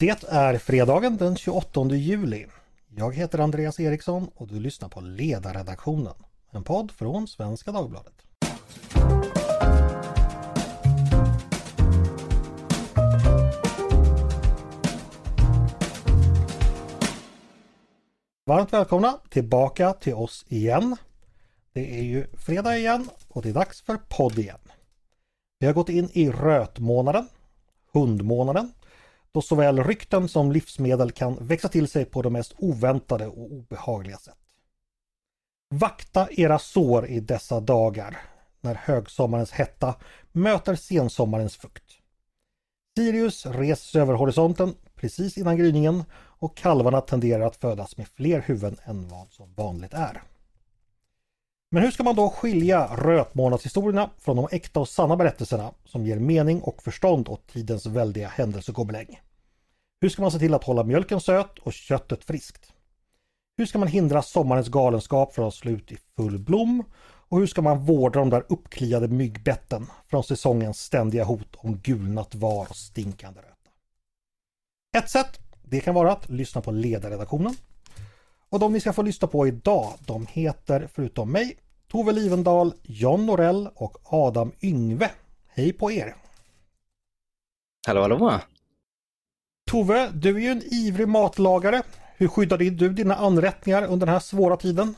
Det är fredagen den 28 juli. Jag heter Andreas Eriksson och du lyssnar på Ledarredaktionen, en podd från Svenska Dagbladet. Varmt välkomna tillbaka till oss igen. Det är ju fredag igen och det är dags för podd igen. Vi har gått in i rötmånaden, hundmånaden, då såväl rykten som livsmedel kan växa till sig på de mest oväntade och obehagliga sätt. Vakta era sår i dessa dagar när högsommarens hetta möter sensommarens fukt. Sirius reses över horisonten precis innan gryningen och kalvarna tenderar att födas med fler huvuden än vad som vanligt är. Men hur ska man då skilja rötmånadshistorierna från de äkta och sanna berättelserna som ger mening och förstånd åt tidens väldiga händelsegobeläng? Hur ska man se till att hålla mjölken söt och köttet friskt? Hur ska man hindra sommarens galenskap från att slå ut i full blom? Och hur ska man vårda de där uppkliade myggbetten från säsongens ständiga hot om gulnat var och stinkande röta? Ett sätt, det kan vara att lyssna på ledarredaktionen. Och de ni ska få lyssna på idag, de heter förutom mig Tove Livendal, John Norell och Adam Yngve. Hej på er! Hallå hallå! Tove, du är ju en ivrig matlagare. Hur skyddar du dina anrättningar under den här svåra tiden?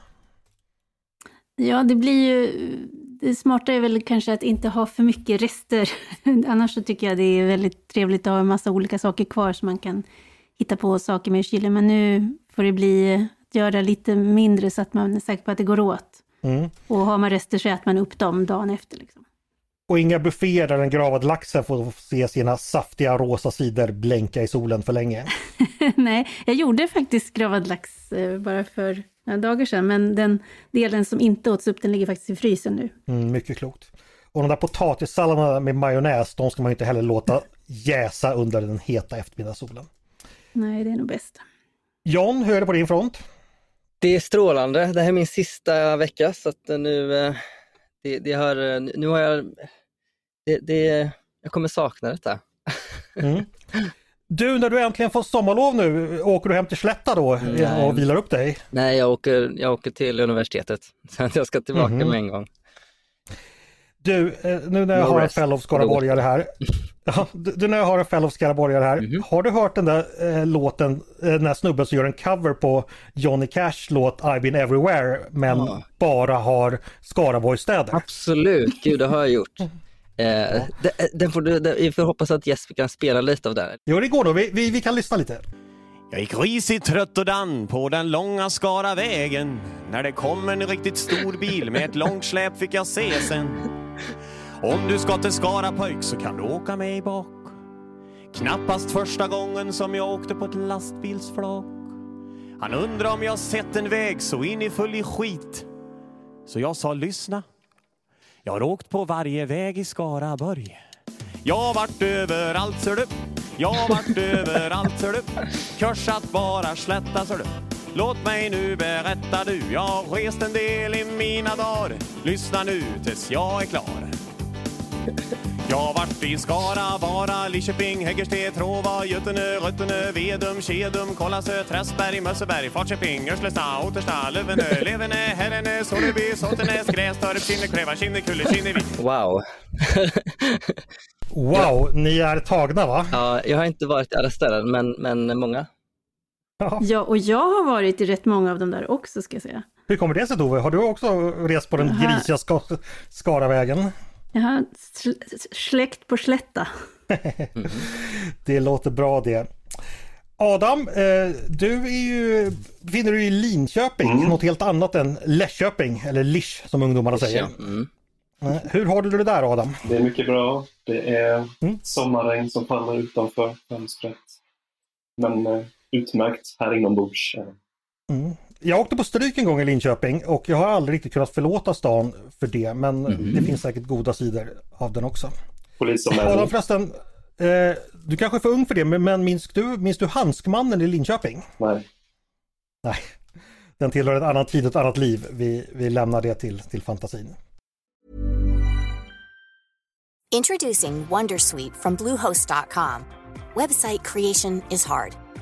Ja, det blir ju... Det smarta är väl kanske att inte ha för mycket rester. Annars så tycker jag det är väldigt trevligt att ha en massa olika saker kvar så man kan hitta på saker med i kylen. Men nu får det bli göra lite mindre så att man är säker på att det går åt. Mm. Och har man rester så äter man upp dem dagen efter. Liksom. Och inga bufféer där den gravad laxen får se sina saftiga rosa sidor blänka i solen för länge. Nej, jag gjorde faktiskt gravad lax eh, bara för några dagar sedan, men den delen som inte åts upp den ligger faktiskt i frysen nu. Mm, mycket klokt. Och de där potatissalladerna med majonnäs, de ska man inte heller låta jäsa under den heta eftermiddagssolen. Nej, det är nog bäst. John, hur är det på din front? Det är strålande. Det här är min sista vecka så att nu, eh, det, det har, nu har jag det, det, jag kommer sakna detta. Mm. Du, när du äntligen får sommarlov nu, åker du hem till Slätta då Nej. och vilar upp dig? Nej, jag åker, jag åker till universitetet. Så jag ska tillbaka mm. med en gång. Du, eh, nu när jag no har rest. en fellow skaraborgare här. Ja, du, när jag har en fellow skaraborgare här. Mm -hmm. Har du hört den där eh, låten, eh, den där snubben som gör en cover på Johnny Cash låt I've been everywhere men ja. bara har Skaraborgsstäder? Absolut, gud det har jag gjort. Eh, ja. den får du, vi får hoppas att Jesper kan spela lite av det. Jo, det går nog. Vi, vi, vi kan lyssna lite. Jag gick risigt trött och dan på den långa skara vägen. När det kom en riktigt stor bil med ett långt släp fick jag se sen. Om du ska till Skara pojk så kan du åka mig bak. Knappast första gången som jag åkte på ett lastbilsflak. Han undrar om jag sett en väg så in i full i skit. Så jag sa lyssna. Jag har åkt på varje väg i Skaraborg. Jag har varit överallt ser du. Jag har varit överallt ser du. Korsat bara slätta ser du. Låt mig nu berätta du. Jag har rest en del i mina dagar. Lyssna nu tills jag är klar. Jag har varit i Skara, Vara, Lidköping, Hägersten, Tråva, Götene, Röttene, Vedum, Kedum, Kollasö, Trästberg, Mösseberg, Falköping, Örslesta, Ottersta, Lövene, Levene, Herrene, Soleby, Såtenäs, Grästorp, Kinnekläva, Kinnekulle, Kinnevik. Wow! wow, ni är tagna va? Ja, jag har inte varit i alla ställen, men, men många. Ja, och jag har varit i rätt många av dem där också ska jag säga. Hur kommer det sig Tove? Har du också rest på den grisiga ska Skaravägen? Jag har släkt på slätta. det låter bra det. Adam, eh, du är ju, befinner dig i Linköping, mm. något helt annat än Läschköping, eller Lisch som ungdomarna säger. Mm. Eh, hur har du det där Adam? Det är mycket bra. Det är mm. sommarregn som faller utanför fönstret. Men eh, utmärkt här inombords. Mm. Jag åkte på stryk en gång i Linköping och jag har aldrig riktigt kunnat förlåta stan för det. Men mm. det finns säkert goda sidor av den också. Polisanmälan. förresten, eh, du kanske är för ung för det, men minns du, minns du Handskmannen i Linköping? Nej. Nej, den tillhör ett annat tid och ett annat liv. Vi, vi lämnar det till, till fantasin. Introducing Wondersweet from Bluehost.com Website creation is hard,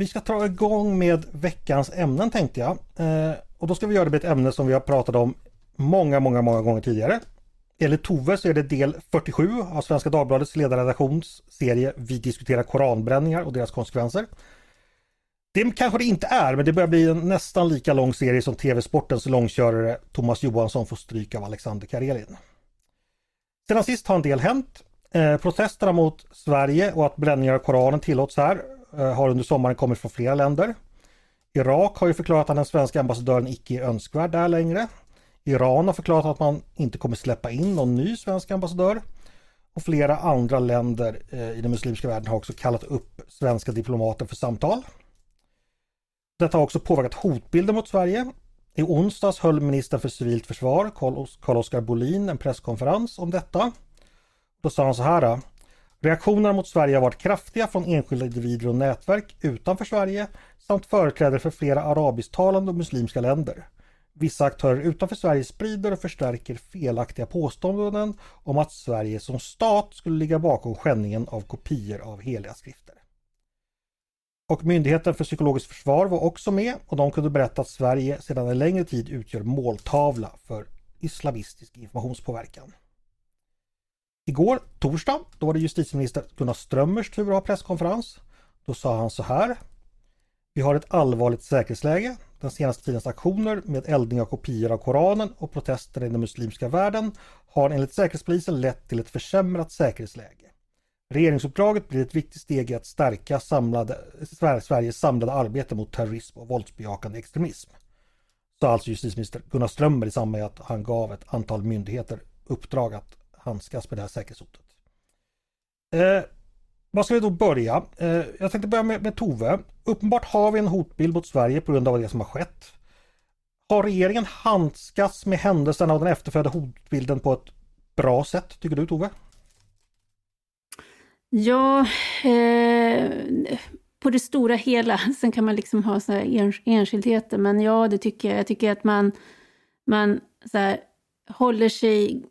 Vi ska ta igång med veckans ämnen tänkte jag. Eh, och då ska vi göra det med ett ämne som vi har pratat om många, många, många gånger tidigare. Enligt Tove så är det del 47 av Svenska Dagbladets ledarredaktions serie Vi diskuterar koranbränningar och deras konsekvenser. Det kanske det inte är, men det börjar bli en nästan lika lång serie som TV-sportens långkörare Thomas Johansson får stryk av Alexander Karelin. Sedan sist har en del hänt. Eh, protesterna mot Sverige och att bränningar av Koranen tillåts här Eh, har under sommaren kommit från flera länder. Irak har ju förklarat att den svenska ambassadören icke är önskvärd där längre. Iran har förklarat att man inte kommer släppa in någon ny svensk ambassadör. Och flera andra länder eh, i den muslimska världen har också kallat upp svenska diplomater för samtal. Detta har också påverkat hotbilden mot Sverige. I onsdags höll ministern för civilt försvar, Carl-Oskar Bolin, en presskonferens om detta. Då sa han så här. Reaktionerna mot Sverige har varit kraftiga från enskilda individer och nätverk utanför Sverige samt företrädare för flera arabisktalande och muslimska länder. Vissa aktörer utanför Sverige sprider och förstärker felaktiga påståenden om att Sverige som stat skulle ligga bakom skändningen av kopior av heliga skrifter. Och Myndigheten för psykologiskt försvar var också med och de kunde berätta att Sverige sedan en längre tid utgör måltavla för islamistisk informationspåverkan. Igår, torsdag, då var det justitieminister Gunnar Strömmers tur att ha presskonferens. Då sa han så här. Vi har ett allvarligt säkerhetsläge. Den senaste tidens aktioner med eldning av kopior av Koranen och protester i den muslimska världen har enligt Säkerhetspolisen lett till ett försämrat säkerhetsläge. Regeringsuppdraget blir ett viktigt steg i att stärka samlade, Sveriges samlade arbete mot terrorism och våldsbejakande extremism. Sa alltså justitieminister Gunnar Strömmer i samband med att han gav ett antal myndigheter uppdrag att handskas med det här säkerhetshotet. Eh, var ska vi då börja? Eh, jag tänkte börja med, med Tove. Uppenbart har vi en hotbild mot Sverige på grund av det som har skett. Har regeringen handskats med händelserna och den efterföljande hotbilden på ett bra sätt, tycker du Tove? Ja, eh, på det stora hela. Sen kan man liksom ha så här enskildheter, men ja, det tycker jag. Jag tycker att man, man så här, håller sig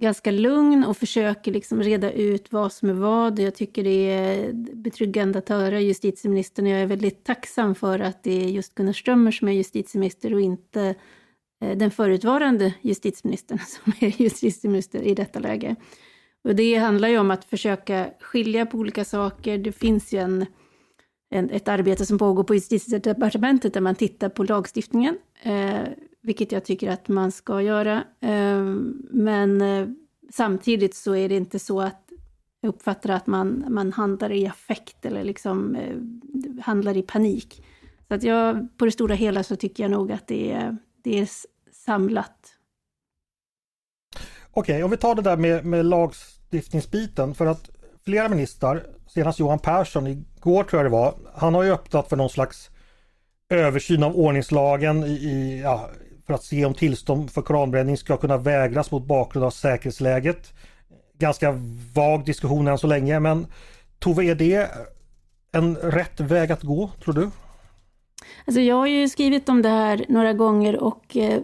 ganska lugn och försöker liksom reda ut vad som är vad. Jag tycker det är betryggande att höra justitieministern. Jag är väldigt tacksam för att det är just Gunnar Strömmer som är justitieminister och inte eh, den förutvarande justitieministern som är justitieminister i detta läge. Och det handlar ju om att försöka skilja på olika saker. Det finns ju en, en ett arbete som pågår på justitiedepartementet där man tittar på lagstiftningen, eh, vilket jag tycker att man ska göra. Ehm, men eh, samtidigt så är det inte så att jag uppfattar att man, man handlar i affekt eller liksom eh, handlar i panik. Så att jag, på det stora hela så tycker jag nog att det är, det är samlat. Okej, okay, om vi tar det där med, med lagstiftningsbiten för att flera ministrar, senast Johan Persson igår tror jag det var, han har ju öppnat för någon slags översyn av ordningslagen i, i ja, för att se om tillstånd för koranbränning ska kunna vägras mot bakgrund av säkerhetsläget. Ganska vag diskussion än så länge men Tove, är det en rätt väg att gå tror du? Alltså jag har ju skrivit om det här några gånger och eh,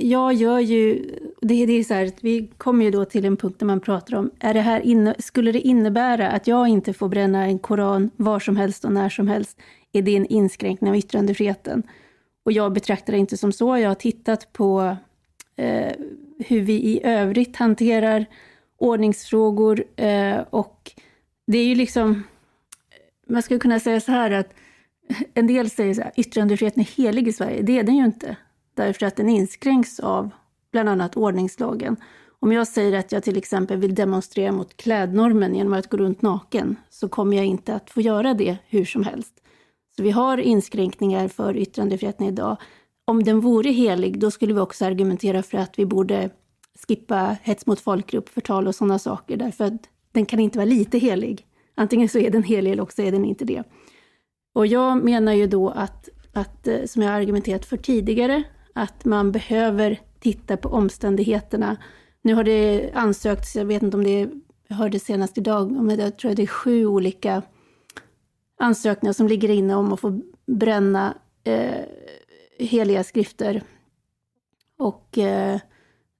jag gör ju, det, det är så här, vi kommer ju då till en punkt där man pratar om, är det här inne, skulle det innebära att jag inte får bränna en koran var som helst och när som helst? Är det en inskränkning av yttrandefriheten? Och jag betraktar det inte som så. Jag har tittat på eh, hur vi i övrigt hanterar ordningsfrågor eh, och det är ju liksom, man skulle kunna säga så här att en del säger så här, yttrandefriheten är helig i Sverige. Det är den ju inte därför att den inskränks av bland annat ordningslagen. Om jag säger att jag till exempel vill demonstrera mot klädnormen genom att gå runt naken, så kommer jag inte att få göra det hur som helst. Så vi har inskränkningar för yttrandefriheten idag. Om den vore helig, då skulle vi också argumentera för att vi borde skippa hets mot folkgrupp, förtal och sådana saker, därför att den kan inte vara lite helig. Antingen så är den helig eller också är den inte det. Och jag menar ju då att, att, eh, som jag har argumenterat för tidigare, att man behöver titta på omständigheterna. Nu har det ansökts, jag vet inte om det hördes jag hörde senast idag, om jag tror det är sju olika ansökningar som ligger inne om att få bränna eh, heliga skrifter. Och eh,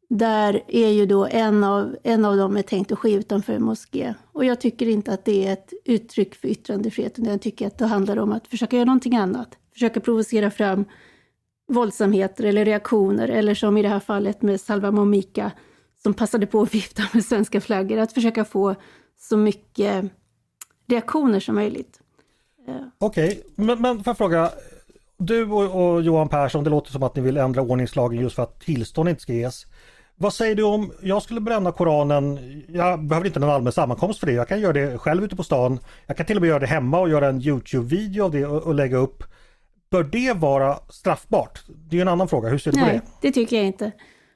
där är ju då en av, en av dem är tänkt att ske utanför en moské. Och jag tycker inte att det är ett uttryck för yttrandefriheten. Jag tycker att det handlar om att försöka göra någonting annat. Försöka provocera fram våldsamheter eller reaktioner. Eller som i det här fallet med Salva Momika som passade på att vifta med svenska flaggor. Att försöka få så mycket reaktioner som möjligt. Okej, okay. men, men får jag fråga. Du och, och, Johan Persson, det låter som att ni vill ändra ordningslagen just för att tillstånd inte ska ges. Vad säger du om, jag skulle bränna Koranen, jag behöver inte någon allmän sammankomst för det, jag kan göra det själv ute på stan. Jag kan till och med göra det hemma och göra en Youtube-video av det och, och, lägga upp. Bör det vara straffbart? Det är en annan fråga, hur ser du Nej, på det? det tycker jag inte.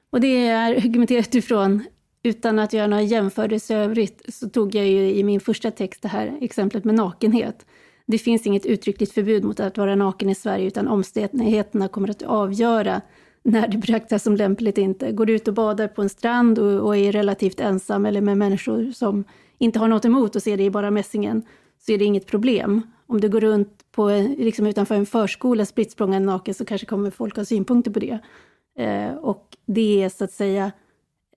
Och det är argumenterat ifrån, utan att göra några jämförelser övrigt, så tog jag ju i min första text det här exemplet med nakenhet. Det finns inget uttryckligt förbud mot att vara naken i Sverige, utan omständigheterna kommer att avgöra när det betraktas som lämpligt inte. Går du ut och badar på en strand och, och, är relativt ensam eller med människor som inte har något emot och ser dig i bara mässingen, så är det inget problem. Om du går runt på, liksom utanför en förskola spritt naken så kanske kommer folk ha synpunkter på det. Eh, och det är så att säga,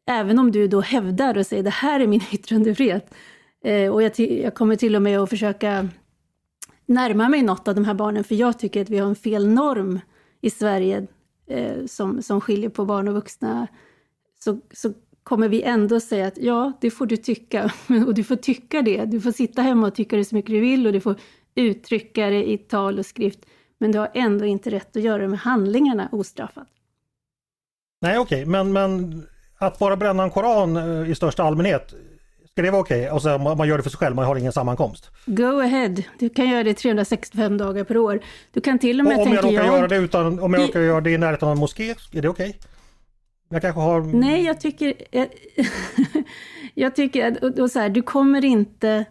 även om du då hävdar och säger det här är min yttrandefrihet, eh, och jag, jag kommer till och med att försöka närma mig något av de här barnen, för jag tycker att vi har en fel norm i Sverige eh, som, som skiljer på barn och vuxna, så, så kommer vi ändå säga att ja, det får du tycka. Och du får tycka det. Du får sitta hemma och tycka det så mycket du vill och du får uttrycka det i tal och skrift. Men du har ändå inte rätt att göra det med handlingarna ostraffat. Nej, okej, okay. men, men att bara bränna en koran eh, i största allmänhet, Ska det vara okej? Okay? Och så man, man gör det för sig själv, man har ingen sammankomst? Go ahead! Du kan göra det 365 dagar per år. Du kan till och med, och om jag råkar jag... göra det utan, om jag råkar göra det i närheten av en moské, är det okej? Okay? Jag kanske har... Nej, jag tycker... jag tycker att och så här, du kommer inte...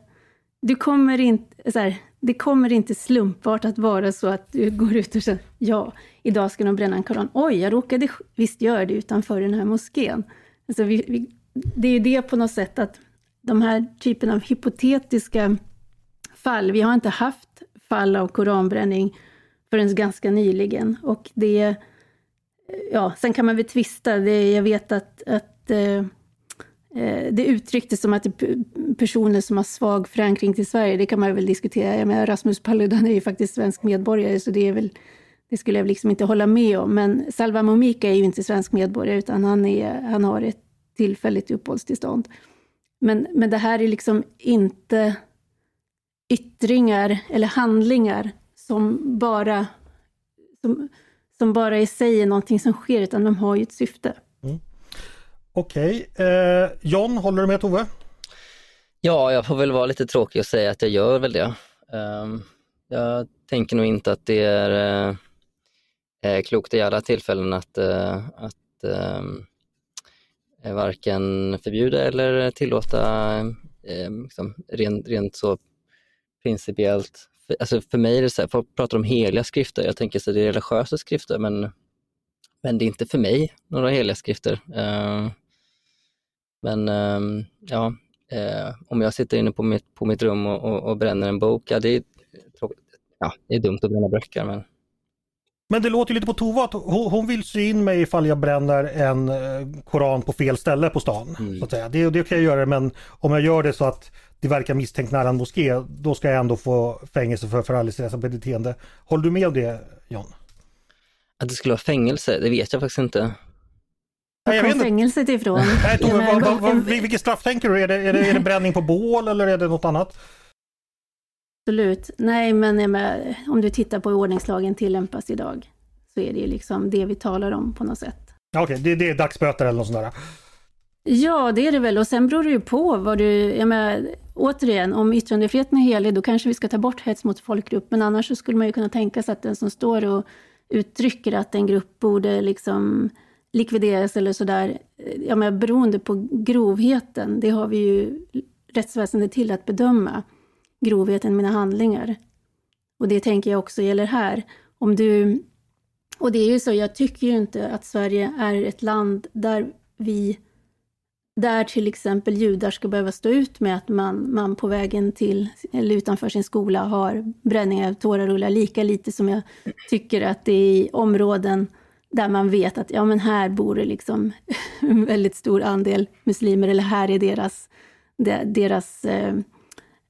Du kommer inte... Så här, det kommer inte slumpbart att vara så att du går ut och säger ja, idag ska de bränna en koran. Oj, jag råkade visst göra det utanför den här moskén. Alltså vi, vi, det är ju det på något sätt att de här typen av hypotetiska fall, vi har inte haft fall av koranbränning förrän ganska nyligen. Och det, ja, sen kan man väl tvista, det, jag vet att, att eh, eh det uttrycktes som att det är personer som har svag förankring till Sverige, det kan man väl diskutera. Jag menar, Rasmus Paludan är ju faktiskt svensk medborgare, så det är väl det skulle jag liksom inte hålla med om. Men Salva Momika är ju inte svensk medborgare, utan han, är, han har ett tillfälligt uppehållstillstånd. Men, men det här är liksom inte yttringar eller handlingar som bara, som, som bara i sig är någonting som sker, utan de har ju ett syfte. Mm. Okej, okay. eh, John, håller du med Tove? Ja, jag får väl vara lite tråkig och säga att jag gör väl det. Um, jag tänker nog inte att det är uh, klokt i alla tillfällen att, uh, att um, Eh, Eh, varken förbjuda eller tillåta eh, liksom, rent, rent så principiellt. För, alltså för mig är det så här, folk pratar om heliga skrifter, jag tänker så det är religiösa skrifter men, men det är inte för mig några heliga skrifter. Eh, men ehm, ja, eh, om jag sitter inne på mitt, på mitt rum och, och, och bränner en bok, ja det är, ja, det är dumt att bränna böcker men men det låter lite på Tova att hon, hon vill sy in mig ifall jag bränner en eh, koran på fel ställe på stan. Mm. Så att säga. Det, det kan jag göra men om jag gör det så att det verkar misstänkt nära en moské, då ska jag ändå få fängelse för förargelseväckande beteende. Håller du med om det John? Att det skulle vara fängelse, det vet jag faktiskt inte. Var kom fängelset ifrån? Nej, Tove, vad, vad, vad, vilket straff tänker du? Är det, är, det, är det bränning på bål eller är det något annat? Absolut. Nej, men med, om du tittar på hur ordningslagen tillämpas idag, så är det ju liksom det vi talar om på något sätt. Okej, okay, det, det, är dagsböter eller något sånt där? Ja, det är det väl. Och sen beror det ju på vad du... Jag menar, återigen, om yttrandefriheten är helig, då kanske vi ska ta bort hets mot folkgrupp. Men annars så skulle man ju kunna tänka sig att den som står och uttrycker att en grupp borde liksom likvideras eller sådär, jag menar, beroende på grovheten, det har vi ju rättsväsendet till att bedöma grovheten i mina handlingar. Och det tänker jag också gäller här. Om du, och det är ju så, jag tycker ju inte att Sverige är ett land där vi där till exempel judar ska behöva stå ut med att man, man på vägen till eller utanför sin skola har bränningar av tårarullar lika lite som jag tycker att det är i områden där man vet att ja, men här bor det liksom en väldigt stor andel muslimer, eller här är deras, deras eh,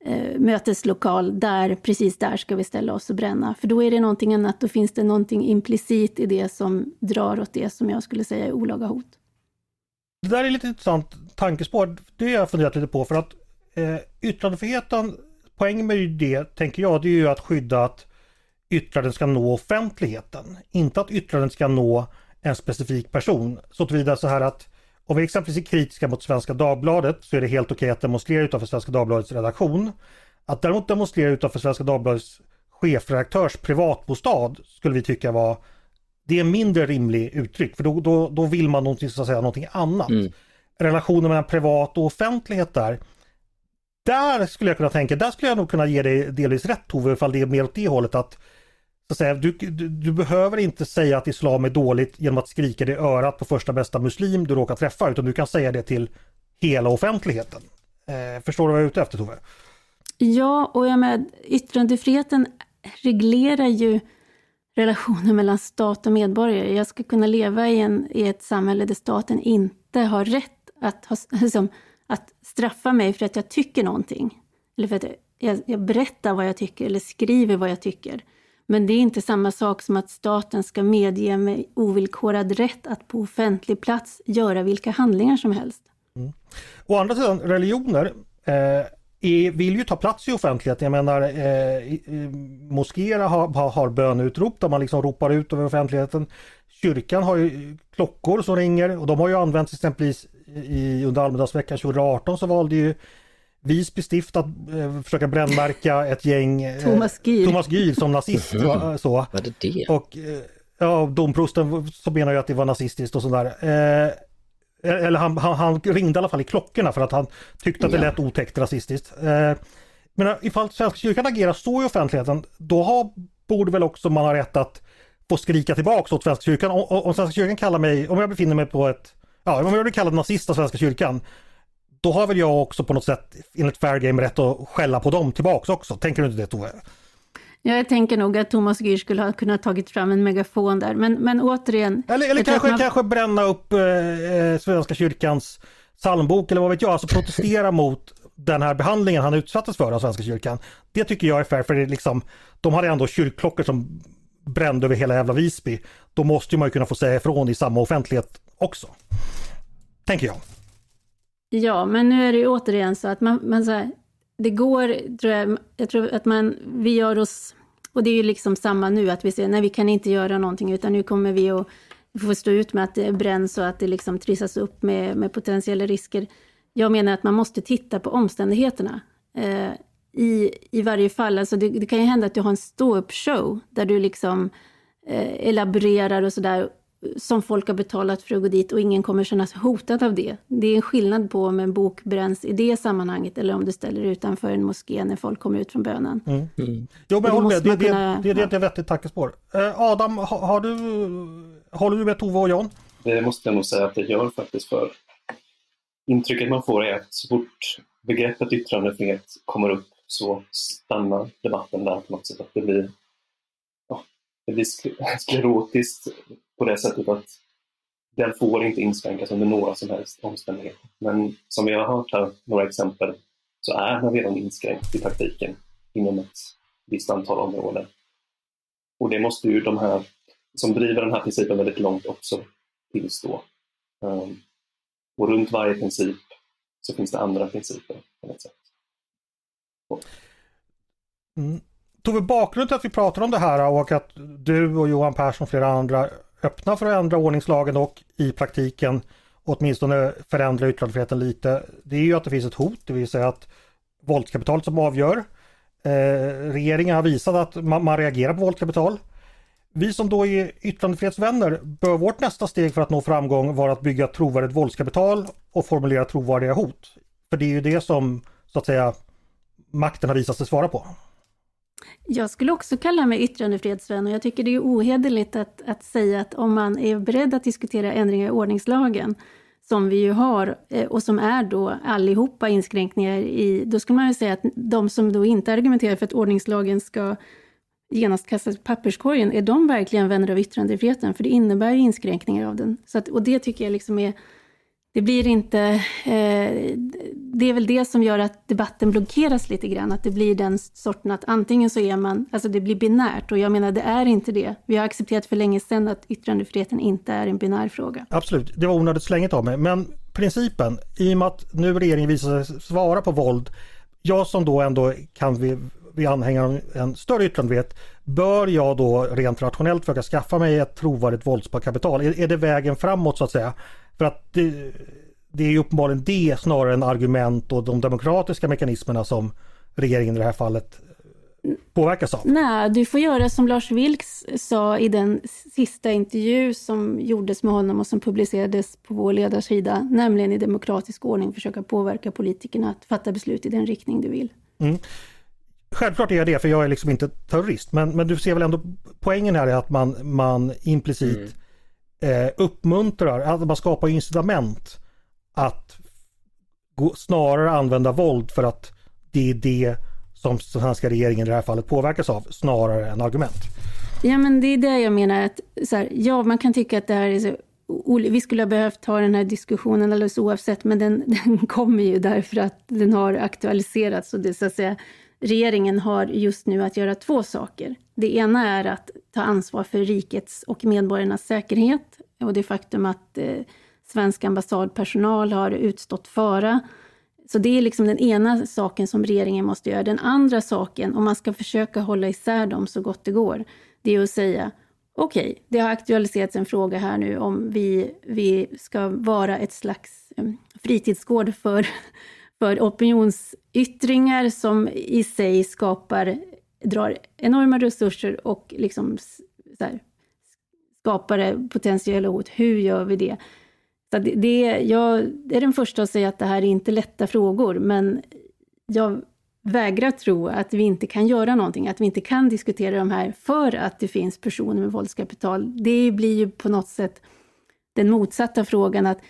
eh, möteslokal, där, precis där ska vi ställa oss och bränna. För då är det någonting annat, då finns det någonting implicit i det som drar åt det som jag skulle säga är olaga hot. Det där är lite intressant tankespår. Det har jag funderat lite på för att eh, yttrandefriheten, poängen med det tänker jag, det är ju att skydda att yttranden ska nå offentligheten. Inte att yttranden ska nå en specifik person. Så tillvida så här att om vi exempelvis är kritiska mot Svenska Dagbladet så är det helt okej att demonstrera utanför Svenska Dagbladets redaktion. Att däremot demonstrera utanför Svenska Dagbladets chefredaktörs privatbostad skulle vi tycka var det är mindre rimlig uttryck för då, då, då vill man någonting, så att säga, någonting annat. Mm. Relationen mellan privat och offentlighet där. Där skulle jag kunna tänka, där skulle jag nog kunna ge dig delvis rätt Tove, ifall det är mer åt det hållet att så att säga, du, du, du, behöver inte säga att islam är dåligt genom att skrika det i örat på första bästa muslim du råkar träffa utan du kan säga det till hela offentligheten. Eh, förstår du vad jag är ute efter Tove? Ja, och jag med yttrandefriheten reglerar ju relationen mellan stat och medborgare. Jag ska kunna leva i, en, i ett samhälle där staten inte har rätt att, ha, liksom, att straffa mig för att jag tycker någonting. Eller för att jag, jag berättar vad jag tycker eller skriver vad jag tycker. Men det är inte samma sak som att staten ska medge mig ovillkorad rätt att på offentlig plats göra vilka handlingar som helst. Mm. Å andra sidan, religioner eh, är, vill ju ta plats i offentligheten. Jag menar eh, moskéer har, har, har bönutrop där man liksom ropar ut över offentligheten. Kyrkan har ju klockor som ringer och de har ju använts exempelvis i, under Almedalsveckan 2018 så valde ju Visby stift att eh, försöka brännmärka ett gäng eh, Thomas Gyr, Thomas Gyr som nazist. Mm. Så. Var det det? Och eh, ja, domprosten så menar ju att det var nazistiskt och sådär. Eh, eller han, han, han, ringde i alla fall i klockorna för att han tyckte att det lät otäckt rasistiskt. Eh, men ifall Svenska kyrkan agerar så i offentligheten, då har, borde väl också man ha rätt att få skrika tillbaks åt Svenska kyrkan. Om, om Svenska kyrkan kallar mig, om jag befinner mig på ett, ja om jag blir kallad nazist av Svenska kyrkan, då har väl jag också på något sätt enligt Fair Game rätt att skälla på dem tillbaks också. Tänker du inte det Tove? Jag tänker nog att Thomas Gyr skulle ha kunnat tagit fram en megafon där, men, men återigen... Eller, eller kanske, man... kanske bränna upp eh, eh, Svenska kyrkans psalmbok eller vad vet jag, alltså protestera mot den här behandlingen han utsattes för av Svenska kyrkan. Det tycker jag är fair, för det är liksom, de hade ändå kyrkklockor som brände över hela jävla Visby. Då måste man ju kunna få säga ifrån i samma offentlighet också. Tänker jag. Ja, men nu är det ju återigen så att man, man så här, det går, tror jag, jag tror att man, vi gör oss, och det är ju liksom samma nu, att vi säger nej vi kan inte göra någonting, utan nu kommer vi att få stå ut med att det bränns och att det liksom trissas upp med, med potentiella risker. Jag menar att man måste titta på omständigheterna. Eh, i, I varje fall, alltså det, det, kan ju hända att du har en stå-up-show, där du liksom eh, elaborerar och sådär, som folk har betalat för att gå dit och ingen kommer känna sig hotad av det. Det är en skillnad på om en bok bränns i det sammanhanget eller om du ställer utanför en moské när folk kommer ut från bönen. Mm. Mm. Jo men jag håller med, det, kunna, det, det, det är ett vettigt tankespår. Eh, Adam, har, har, du, håller du med Tove och John? Det måste jag nog säga att det gör faktiskt för intrycket man får är att så fort begreppet yttrandefrihet kommer upp så stannar debatten där på något sätt. Att det blir, det blir sklerotiskt på det sättet att den får inte inskränkas under några som helst omständigheter. Men som vi har hört här, några exempel, så är den redan inskränkt i praktiken inom ett visst antal områden. Och det måste ju de här som driver den här principen väldigt långt också tillstå. Um, och runt varje princip så finns det andra principer på något sätt. Mm. Tove, bakgrunden till att vi pratar om det här och att du och Johan Persson och flera andra öppnar för att ändra ordningslagen och i praktiken åtminstone förändra yttrandefriheten lite. Det är ju att det finns ett hot, det vill säga att våldskapitalet som avgör. Eh, regeringen har visat att man, man reagerar på våldskapital. Vi som då är yttrandefrihetsvänner, bör vårt nästa steg för att nå framgång vara att bygga trovärdigt våldskapital och formulera trovärdiga hot? För det är ju det som, så att säga, makten har visat sig svara på. Jag skulle också kalla mig yttrandefrihetsvän och jag tycker det är ohederligt att, att säga att om man är beredd att diskutera ändringar i ordningslagen, som vi ju har, eh, och som är då allihopa inskränkningar i, då skulle man ju säga att de som då inte argumenterar för att ordningslagen ska genast kastas i papperskorgen, är de verkligen vänner av yttrandefriheten? För det innebär ju inskränkningar av den. Så att, och det tycker jag liksom är det blir inte... Eh, det är väl det som gör att debatten blockeras lite grann, att det blir den sorten att antingen så är man, alltså det blir binärt och jag menar det är inte det. Vi har accepterat för länge sedan att yttrandefriheten inte är en binär fråga. Absolut, det var onödigt slänget av mig, men principen, i och med att nu regeringen visar sig svara på våld, jag som då ändå kan vi, vi anhängare av en större yttrandefrihet, bör jag då rent rationellt försöka skaffa mig ett trovärdigt våldskapital? Är, är det vägen framåt så att säga? För att det, det är ju uppenbarligen det snarare än argument och de demokratiska mekanismerna som regeringen i det här fallet påverkas av? Nej, du får göra som Lars Vilks sa i den sista intervju som gjordes med honom och som publicerades på vår ledarsida, nämligen i demokratisk ordning försöka påverka politikerna att fatta beslut i den riktning du vill. Mm. Självklart är jag det, för jag är liksom inte terrorist, men, men du ser väl ändå poängen här är att man, man implicit mm eh, uppmuntrar, alltså att man skapar incitament att gå, snarare använda våld för att det är det som svenska regeringen i det här fallet påverkas av, snarare än argument. Ja, men det är det jag menar. att så här, Ja, man kan tycka att det här är så vi skulle ha behövt ha den här diskussionen alldeles oavsett, men den, den kommer ju därför att den har aktualiserats. Och det, så att säga, regeringen har just nu att göra två saker. Det ena är att ta ansvar för rikets och medborgarnas säkerhet och det faktum att eh, svensk ambassadpersonal har utstått fara. Så det är liksom den ena saken som regeringen måste göra. Den andra saken, om man ska försöka hålla isär dem så gott det går, det är att säga okej, okay, det har aktualiserats en fråga här nu om vi, vi ska vara ett slags eh, fritidsgård för, för opinionsyttringar som i sig skapar, drar enorma resurser och liksom så här, skapar potentiella hot. Hur gör vi det? Så det, det, jag är den första att säga att det här är inte lätta frågor, men jag vägrar tro att vi inte kan göra någonting, att vi inte kan diskutera de här för att det finns personer med våldskapital. Det blir ju på något sätt den motsatta frågan, att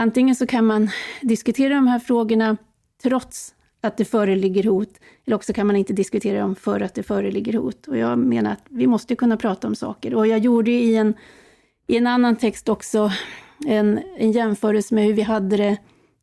antingen så kan man diskutera de här frågorna trots att det föreligger hot, eller också kan man inte diskutera dem för att det föreligger hot. Och jag menar att vi måste kunna prata om saker. Och jag gjorde i en, i en annan text också en, en jämförelse med hur vi hade det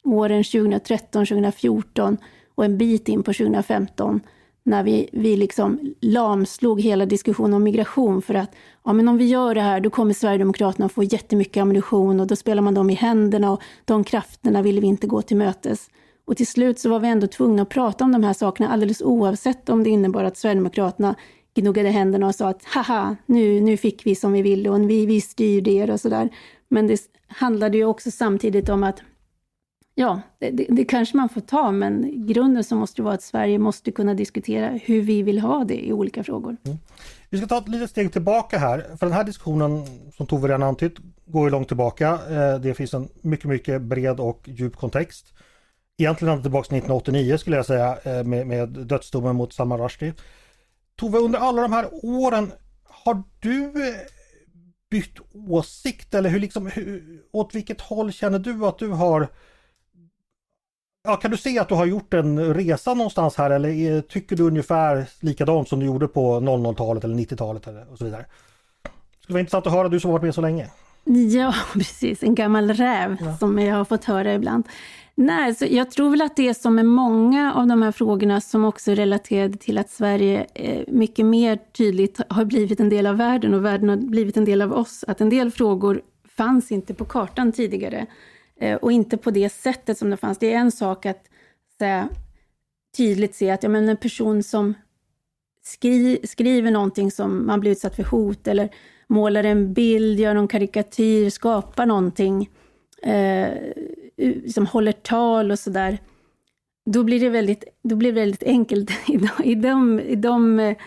åren 2013, 2014 och en bit in på 2015 när vi, vi liksom lamslog hela diskussionen om migration för att ja, men om vi gör det här då kommer Sverigedemokraterna få jättemycket ammunition och då spelar man dem i händerna och de krafterna vill vi inte gå till mötes. Och till slut så var vi ändå tvungna att prata om de här sakerna alldeles oavsett om det innebar att Sverigedemokraterna gnuggade händerna och sa att haha, nu, nu fick vi som vi ville och vi, vi styrde er och sådär. Men det handlade ju också samtidigt om att ja, det, det, det, kanske man får ta, men grunden så måste det vara att Sverige måste kunna diskutera hur vi vill ha det i olika frågor. Mm. Vi ska ta ett litet steg tillbaka här, för den här diskussionen som Tove redan antytt går ju långt tillbaka. Eh, det finns en mycket, mycket bred och djup kontext egentligen ända tillbaka till 1989 skulle jag säga eh, med, med dödsdomen mot Salman Rushdie. Tove, under alla de här åren, har du eh, bytt åsikt eller hur liksom, hur, åt vilket håll känner du att du har Ja, kan du se att du har gjort en resa någonstans här eller tycker du ungefär likadant som du gjorde på 00-talet eller 90-talet och så vidare? Det skulle vara intressant att höra, du som varit med så länge. Ja, precis. En gammal räv ja. som jag har fått höra ibland. Nej, så jag tror väl att det är som med många av de här frågorna som också är relaterade till att Sverige eh, mycket mer tydligt har blivit en del av världen och världen har blivit en del av oss. Att en del frågor fanns inte på kartan tidigare Eh, och inte på det sättet som det fanns. Det är en sak att säga, tydligt se att ja, men en person som skri skriver någonting som man blir utsatt för hot eller målar en bild, gör någon karikatyr, skapar någonting eh, liksom håller tal och sådär, då blir det väldigt, då blir det väldigt enkelt i de, i, de, i, de, eh,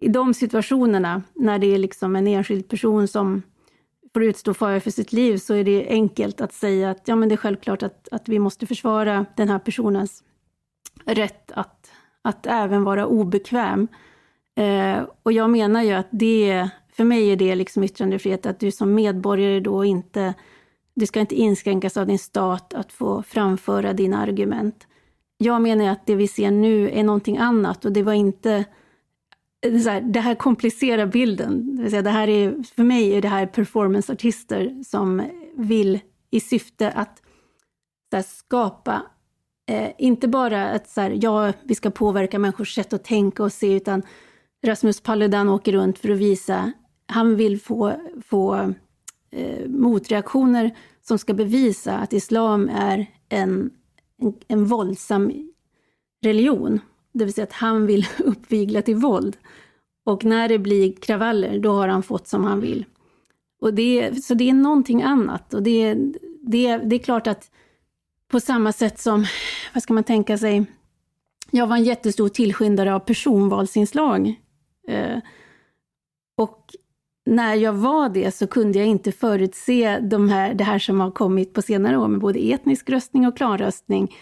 i de situationerna, när det är liksom en enskild person som får utstå fara för sitt liv, så är det enkelt att säga att ja, men det är självklart att, att vi måste försvara den här personens rätt att, att även vara obekväm. Eh, och jag menar ju att det, för mig är det liksom yttrandefrihet, att du som medborgare då inte, du ska inte inskränkas av din stat att få framföra dina argument. Jag menar att det vi ser nu är någonting annat och det var inte det här, det här komplicerar bilden. Det, vill säga, det här är, för mig är det här performanceartister som vill i syfte att här, skapa, eh, inte bara att så här, ja, vi ska påverka människors sätt att tänka och se, utan Rasmus Paludan åker runt för att visa, han vill få, få eh, motreaktioner som ska bevisa att islam är en, en, en våldsam religion. Det vill säga att han vill uppvigla till våld. Och när det blir kravaller, då har han fått som han vill. Och det, så det är någonting annat. Och det, det, det är klart att på samma sätt som, vad ska man tänka sig, jag var en jättestor tillskyndare av personvalsinslag. Eh, och när jag var det så kunde jag inte förutse de här, det här som har kommit på senare år med både etnisk röstning och klanröstning.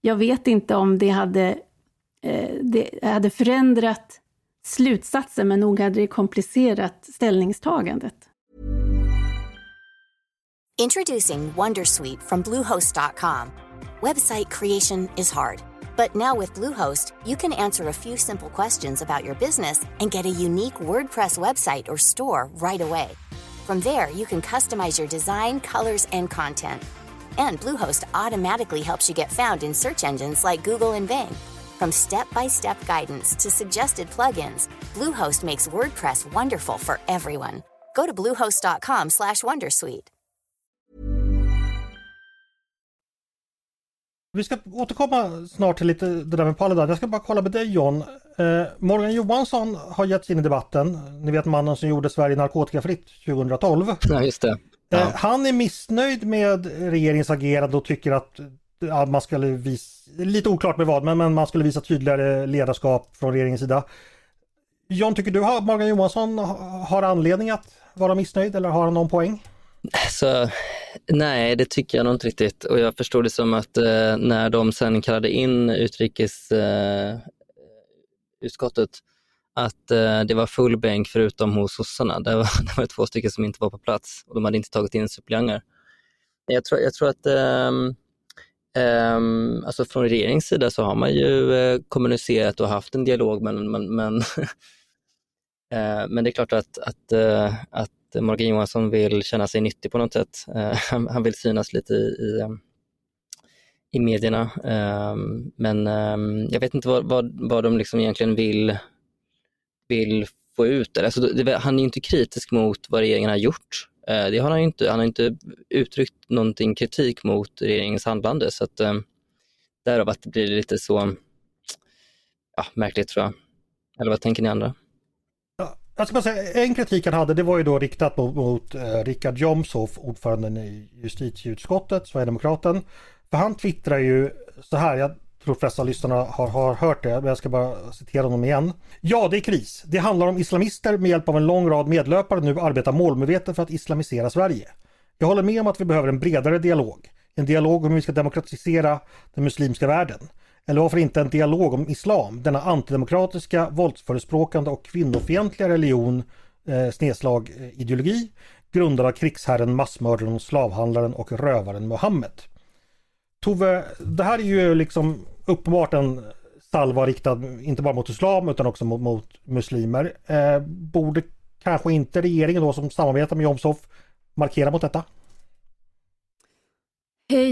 Jag vet inte om det hade, Eh, det hade förändrat slutsatsen, men nog hade det komplicerat ställningstagandet. Introducing Wondersuite from Bluehost.com. Website creation is hard, but now with Bluehost, you can answer a few simple questions about your business and get a unique WordPress website or store right away. From there, you can customize your design, colors, and content. And Bluehost automatically helps you get found in search engines like Google and Bing. From step-by-step guidance to suggested plugins, Bluehost makes WordPress wonderful for everyone. Go to bluehost.com/wondersuite. Vi ska återkomma snart till lite det där med Paludan. Jag ska bara kolla med dig John. Eh, Morgan Johansson har gett sig in i debatten. Ni vet mannen som gjorde Sverige narkotikafritt 2012. Ja, just det. Ja. Eh, han är missnöjd med regeringens agerande och tycker att ja, man skulle visa, lite oklart med vad, men, men man skulle visa tydligare ledarskap från regeringens sida. John, tycker du att Morgan Johansson har anledning att vara missnöjd eller har han någon poäng? Så, nej, det tycker jag nog inte riktigt. Och jag förstod det som att eh, när de sen kallade in utrikesutskottet eh, att eh, det var full bänk förutom hos sossarna. Det var, det var två stycken som inte var på plats och de hade inte tagit in suppleanter. Jag tror, jag tror att ehm, Ehm, alltså från regeringens sida så har man ju eh, kommunicerat och haft en dialog men, men, men, eh, men det är klart att, att, eh, att Morgan Johansson vill känna sig nyttig på något sätt. Han, vill synas lite i, i, i medierna. Ehm, men ehm, jag vet inte vad, vad, vad de liksom egentligen vill, vill få ut. Alltså, det, han är inte kritisk mot vad regeringen har gjort Eh, det har han inte. Han har inte uttryckt någonting kritik mot regeringens handlande så att eh, därav att det blir lite så ja, märkligt tror jag. Eller vad tänker ni andra? Jag ska bara säga, en kritik han hade det var ju då riktat mot, mot eh, Richard Jomshof, ordföranden i justitieutskottet, Sverigedemokraten. För han twittrar ju så här, jag tror flesta av lyssnarna har, har hört det, men jag ska bara citera honom igen. Ja, det är kris. Det handlar om islamister med hjälp av en lång rad medlöpare nu arbetar målmedvetet för att islamisera Sverige. Jag håller med om att vi behöver en bredare dialog. En dialog om hur vi ska demokratisera den muslimska världen. Eller varför inte en dialog om islam, denna antidemokratiska, våldsförespråkande och kvinnofientliga religion, eh, snedslag eh, ideologi, grundad av krigsherren, massmördaren, slavhandlaren och rövaren Muhammed. Tove, det här är ju liksom uppenbart en salva riktad inte bara mot islam utan också mot, mot muslimer. Eh, borde kanske inte regeringen då som samarbetar med Jomshof markera mot detta?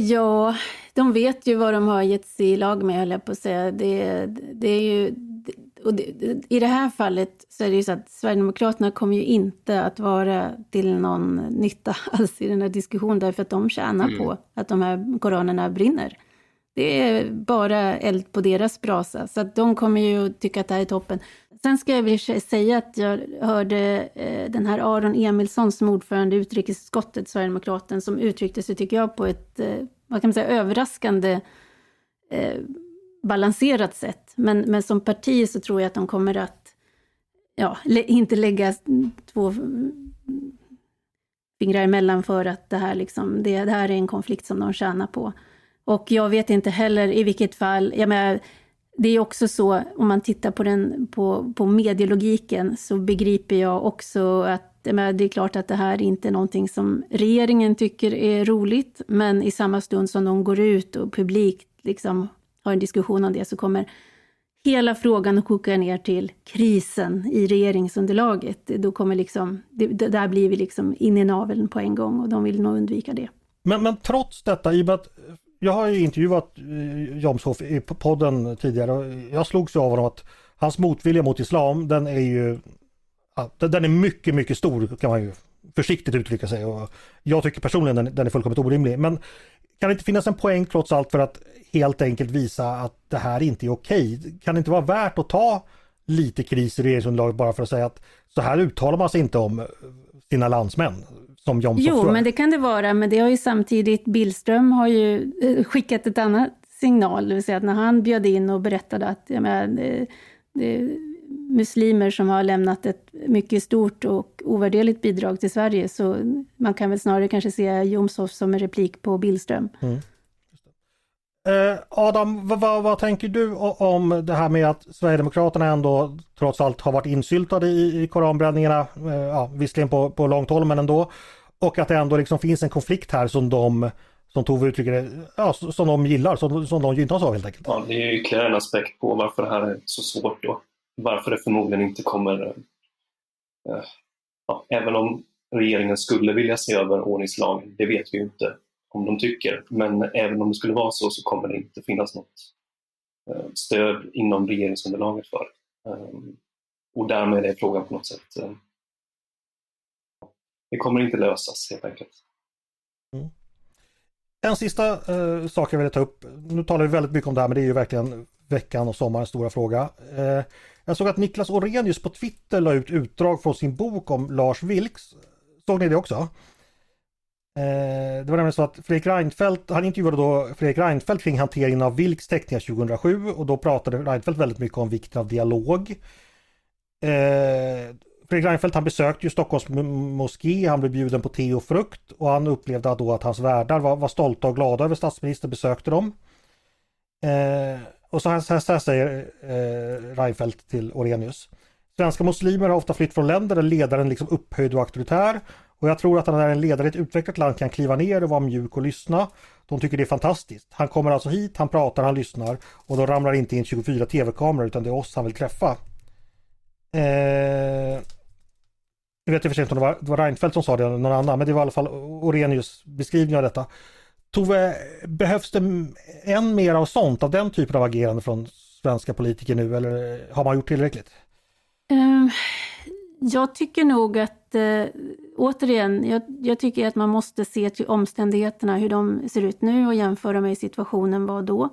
Ja, de vet ju vad de har gett sig i lag med, höll jag på att säga. Det, det är ju, och det, I det här fallet så är det ju så att Sverigedemokraterna kommer ju inte att vara till någon nytta alls i den här diskussionen, därför att de tjänar mm. på att de här koranerna brinner. Det är bara eld på deras brasa, så att de kommer ju tycka att det här är toppen. Sen ska jag väl säga att jag hörde eh, den här Aron Emilsson som ordförande i utrikesutskottet, Sverigedemokraten, som uttryckte sig, tycker jag, på ett, eh, vad kan man säga, överraskande eh, balanserat sätt. Men, men som parti så tror jag att de kommer att, ja, inte lägga två fingrar emellan för att det här, liksom, det, det här är en konflikt som de tjänar på. Och jag vet inte heller i vilket fall, jag menar, det är också så, om man tittar på, den, på, på medielogiken, så begriper jag också att det är klart att det här inte är någonting som regeringen tycker är roligt, men i samma stund som de går ut och publikt liksom har en diskussion om det, så kommer hela frågan att koka ner till krisen i regeringsunderlaget. Då kommer liksom, det, där blir vi liksom in i naveln på en gång och de vill nog undvika det. Men, men trots detta, i och med att jag har ju intervjuat eh, Jomshof i podden tidigare och jag slogs av honom att hans motvilja mot islam den är ju den är mycket, mycket stor kan man ju försiktigt uttrycka sig. Och jag tycker personligen den, den är fullkomligt orimlig. Men kan det inte finnas en poäng trots allt för att helt enkelt visa att det här inte är okej? Kan det inte vara värt att ta lite kris i regeringsunderlaget bara för att säga att så här uttalar man sig inte om sina landsmän? Som Jomshof jo, men det kan det vara, men det har ju samtidigt Billström har ju eh, skickat ett annat signal, det vill säga att när han bjöd in och berättade att ja, men, det, det, muslimer som har lämnat ett mycket stort och ovärderligt bidrag till Sverige, så man kan väl snarare kanske se Jomshof som en replik på Billström. Mm. Eh, Adam, vad, vad, vad, tänker du om det här med att Sverigedemokraterna ändå trots allt har varit insyltade i, i koranbränningarna, eh, ja, visserligen på, på långt håll men ändå, och att det ändå liksom finns en konflikt här som de som Tove uttrycker det, ja, som de gillar, som, som de gynnas av helt enkelt. Ja, det är ytterligare en aspekt på varför det här är så svårt då. Varför det förmodligen inte kommer, eh, ja, även om regeringen skulle vilja se över ordningslagen, det vet vi ju inte om de tycker. Men även om det skulle vara så så kommer det inte finnas något eh, stöd inom regeringsunderlaget för. Ehm, och därmed är frågan på något sätt eh, det kommer inte lösas helt enkelt. Mm. En sista eh, sak jag vill ta upp. Nu talar vi väldigt mycket om det här men det är ju verkligen veckan och sommarens stora fråga. Eh, jag såg att Niklas Orenius på Twitter la ut utdrag från sin bok om Lars Vilks. Såg ni det också? Eh, det var nämligen så att Fredrik Reinfeldt, han intervjuade då Fredrik Reinfeldt kring hanteringen av Vilks teckningar 2007 och då pratade Reinfeldt väldigt mycket om vikten av dialog. Eh, Fredrik Reinfeldt han besökte ju Stockholms moské, han blev bjuden på te och frukt och han upplevde då att hans värdar var, var stolta och glada över statsministern besökte dem. Eh, och så här, så här, säger eh, Reinfeldt till Orenius. Svenska muslimer har ofta flytt från länder där ledaren liksom upphöjd och auktoritär och jag tror att när en ledare i ett utvecklat land kan kliva ner och vara mjuk och lyssna. De tycker det är fantastiskt. Han kommer alltså hit, han pratar, han lyssnar och då ramlar inte in 24 tv-kameror utan det är oss han vill träffa. Eh... Jag vet i och för sig inte om det var, det var Reinfeldt som sa det eller någon annan men det var i alla fall Orenius beskrivning av detta. Tove, behövs det än mer av sånt, av den typen av agerande från svenska politiker nu eller har man gjort tillräckligt? Ehm, jag tycker nog att, eh, återigen, jag, jag, tycker att man måste se till omständigheterna, hur de ser ut nu och jämföra med situationen var då.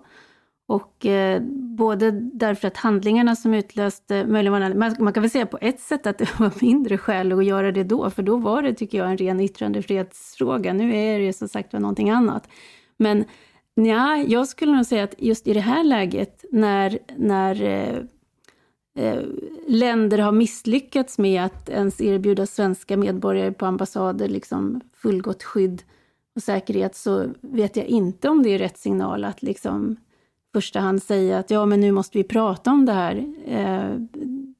Och eh, både därför att handlingarna som utlöste, möjligen man, man kan väl säga på ett sätt att det var mindre skäl att göra det då, för då var det, tycker jag, en ren yttrandefrihetsfråga. Nu är det som sagt var någonting annat. Men ja, jag skulle nog säga att just i det här läget, när, när eh, eh, länder har misslyckats med att ens erbjuda svenska medborgare på ambassader liksom fullgott skydd och säkerhet, så vet jag inte om det är rätt signal att liksom första hand säga att ja, men nu måste vi prata om det här. Eh,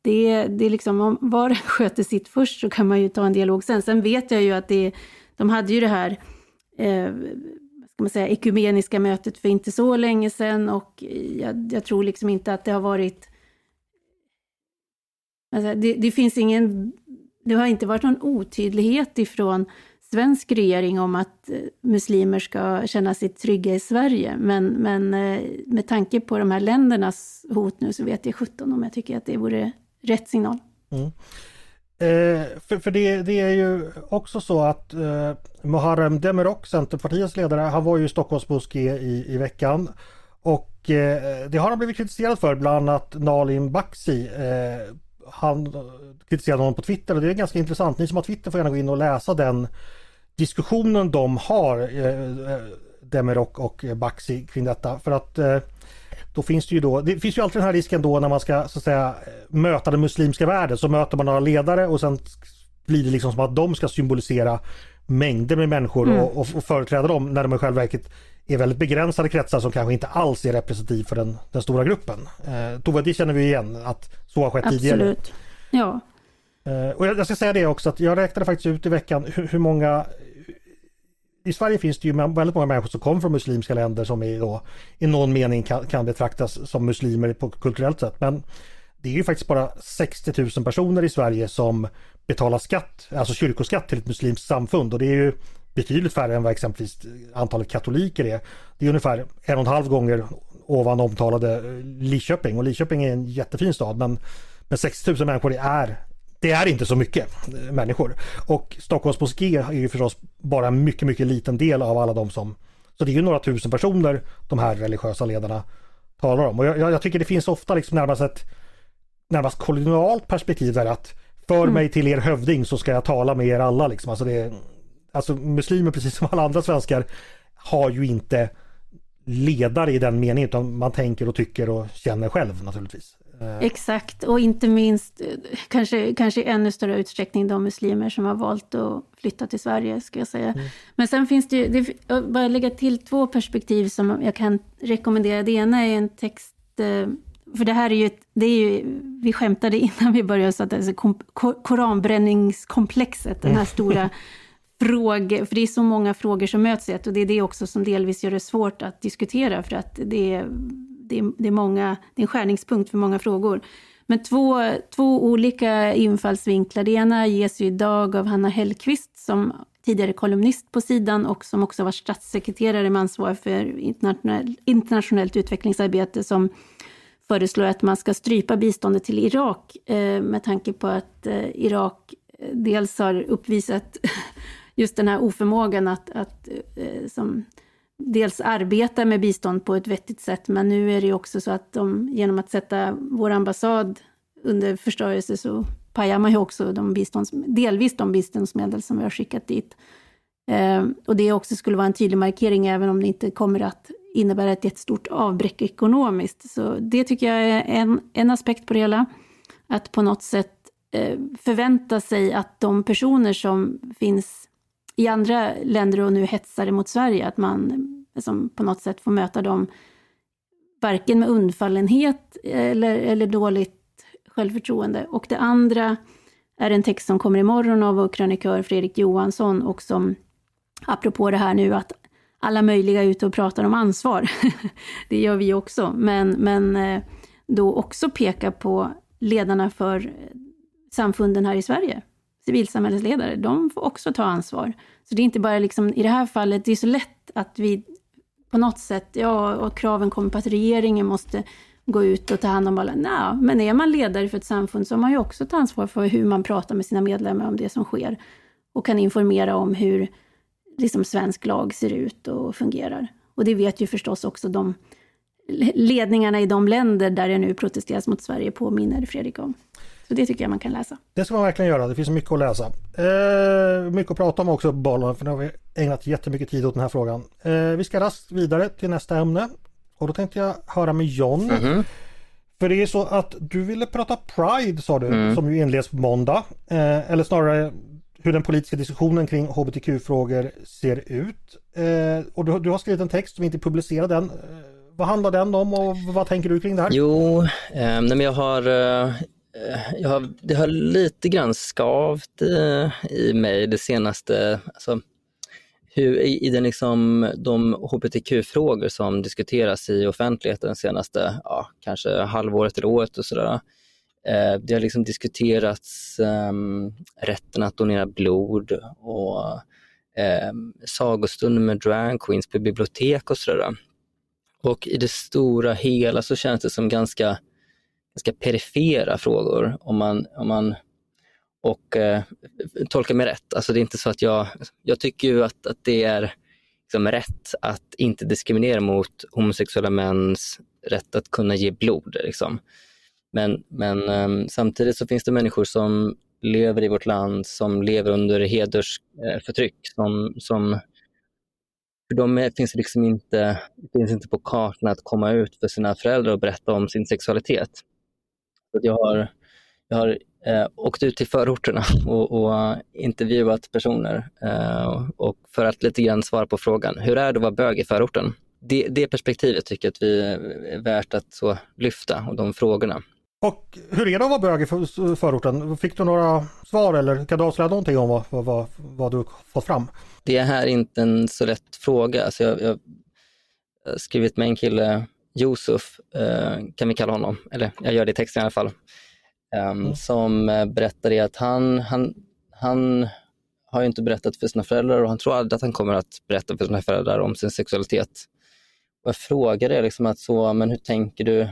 det, det är liksom, om var och sköter sitt först så kan man ju ta en dialog sen. Sen vet jag ju att det, de hade ju det här eh, ska man säga, ekumeniska mötet för inte så länge sedan och jag, jag tror liksom inte att det har varit... Alltså det, det finns ingen... Det har inte varit någon otydlighet ifrån svensk regering om att eh, muslimer ska känna sig trygga i Sverige. Men, men eh, med tanke på de här ländernas hot nu så vet jag 17 om jag tycker att det vore rätt signal. Mm. Eh, för, för det, det, är ju också så att eh, Muharrem Demirok, Centerpartiets ledare, han var ju i Stockholms moské i, i veckan. Och eh, det har han blivit kritiserad för, bland annat Nalin Baksi. Eh, han kritiserade honom på Twitter och det är ganska intressant. Ni som har Twitter får gärna gå in och läsa den diskussionen de har, eh, eh Demirok och Baxi kring detta. För att eh, då finns det ju då, det finns ju alltid den här risken då när man ska så att säga möta den muslimska världen så möter man några ledare och sen blir det liksom som att de ska symbolisera mängder med människor Mm. och, och, och företräda dem när de i själva verket är väldigt begränsade kretsar som kanske inte alls är representativ för den, den stora gruppen. Eh, Tove, det känner vi igen att så har skett tidigare. Absolut. Ja, Eh, och jag, jag ska säga det också att jag räknade faktiskt ut i veckan hur, hur många i Sverige finns det ju väldigt många människor som kommer från muslimska länder som är då, i någon mening kan, kan betraktas som muslimer på kulturellt sätt. Men det är ju faktiskt bara 60 000 personer i Sverige som betalar skatt, alltså kyrkoskatt till ett muslimskt samfund och det är ju betydligt färre än vad exempelvis antalet katoliker är. Det är ungefär en och en halv gånger ovan omtalade Lidköping och Lidköping är en jättefin stad men, men 60 000 människor är det är inte så mycket eh, människor. Och Stockholms moské är ju förstås bara en mycket, mycket liten del av alla de som... Så det är ju några tusen personer de här religiösa ledarna talar om. Och jag, jag tycker det finns ofta liksom närmast ett närmast kolonialt perspektiv där att för Mm. mig till er hövding så ska jag tala med er alla liksom. Alltså, det, alltså muslimer precis som alla andra svenskar har ju inte ledare i den meningen utan man tänker och tycker och känner själv naturligtvis. Eh, exakt. Och inte minst, eh, kanske, kanske i ännu större utsträckning de muslimer som har valt att flytta till Sverige, ska jag säga. Men sen finns det ju, det, jag bara lägga till två perspektiv som jag kan rekommendera. Det ena är en text, eh, för det här är ju, ett, det är ju vi skämtade innan vi började, så att det är så kom, ko- koranbränningskomplexet, den här stora frågor, för det är så många frågor som möts i ett och det är det också som delvis gör det svårt att diskutera för att det är, det är, det är, många, det är en skärningspunkt för många frågor. Men två, två olika infallsvinklar. Det ena ges ju idag av Hanna Hellqvist som tidigare kolumnist på sidan och som också var statssekreterare med ansvar för internationell, internationellt utvecklingsarbete som föreslår att man ska strypa biståndet till Irak eh, med tanke på att eh, Irak eh, dels har uppvisat just den här oförmågan att, att eh, som dels arbeta med bistånd på ett vettigt sätt, men nu är det ju också så att de genom att sätta vår ambassad under förstörelse så pajar man ju också de bistånds, delvis de biståndsmedel som vi har skickat dit. Eh, och det också skulle vara en tydlig markering, även om det inte kommer att innebära ett jättestort avbräck ekonomiskt. Så det tycker jag är en, en aspekt på det hela. Att på något sätt eh, förvänta sig att de personer som finns i andra länder och nu hetsar det mot Sverige, att man liksom, på något sätt får möta dem varken med undfallenhet eller, eller dåligt självförtroende. Och det andra är en text som kommer imorgon av vår krönikör Fredrik Johansson och som, apropå det här nu att alla möjliga är ute och pratar om ansvar. det gör vi också, men, men eh, då också peka på ledarna för eh, samfunden här i Sverige. Civilsamhällesledare, de får också ta ansvar. Så det är inte bara liksom, i det här fallet, det är så lätt att vi på något sätt, ja, och kraven kommer på att regeringen måste gå ut och ta hand om alla. Nej, men är man ledare för ett samfund så har man ju också ett ansvar för hur man pratar med sina medlemmar om det som sker. Och kan informera om hur liksom, svensk lag ser ut och fungerar. Och det vet ju förstås också de ledningarna i de länder där det nu protesteras mot Sverige påminner Fredrik om. Så det tycker jag man kan läsa. Det ska man verkligen göra, det finns mycket att läsa. Eh, mycket att prata om också bollen, för nu har vi ägnat jättemycket tid åt den här frågan. Eh, vi ska raskt vidare till nästa ämne. Och då tänkte jag höra med John. Mhm. För det är så att du ville prata Pride sa du, Mm. som ju inleds på måndag. Eh, eller snarare hur den politiska diskussionen kring hbtq-frågor ser ut. Eh, och du, du har skrivit en text som inte är publicerad än. Eh, vad handlar den om och vad tänker du kring det här? Jo, eh, jag har, eh, Eh, jag har, det har lite grann skavt i, i mig det senaste, alltså, hur, i, i den liksom, de hbtq-frågor som diskuteras i offentligheten senaste, ja, kanske halvåret eller året och sådär. Eh, det har liksom diskuterats ehm, rätten att donera blod och eh, sagostunder med drag queens på bibliotek och sådär. Och i det stora hela så känns det som ganska, ganska perifera frågor om man, om man och eh, tolka mig rätt. Alltså det är inte så att jag, jag tycker ju att, att det är liksom rätt att inte diskriminera mot homosexuella mäns rätt att kunna ge blod. Liksom. Men, men eh, samtidigt så finns det människor som lever i vårt land som lever under hedersförtryck eh, som, som för dem finns det liksom inte, finns inte på kartan att komma ut för sina föräldrar och berätta om sin sexualitet. Att jag har, jag har eh, åkt ut till förorterna och, och intervjuat personer eh, och för att lite grann svara på frågan, hur är det att vara bög i förorten? Det, det perspektivet tycker jag att vi är värt att så lyfta och de frågorna. Och hur är det att vara bög i förorten? Fick du några svar eller kan du avslöja någonting om vad, vad, vad du fått fram? Det här är inte en så lätt fråga. Alltså jag, jag har skrivit med en kille, Josef eh, kan vi kalla honom, eller jag gör det i texten i alla fall, um, mm. som eh, berättade att han, han, han har inte berättat för sina föräldrar och han tror aldrig att han kommer att berätta för sina föräldrar om sin sexualitet. Och jag frågade liksom att så, men hur tänker du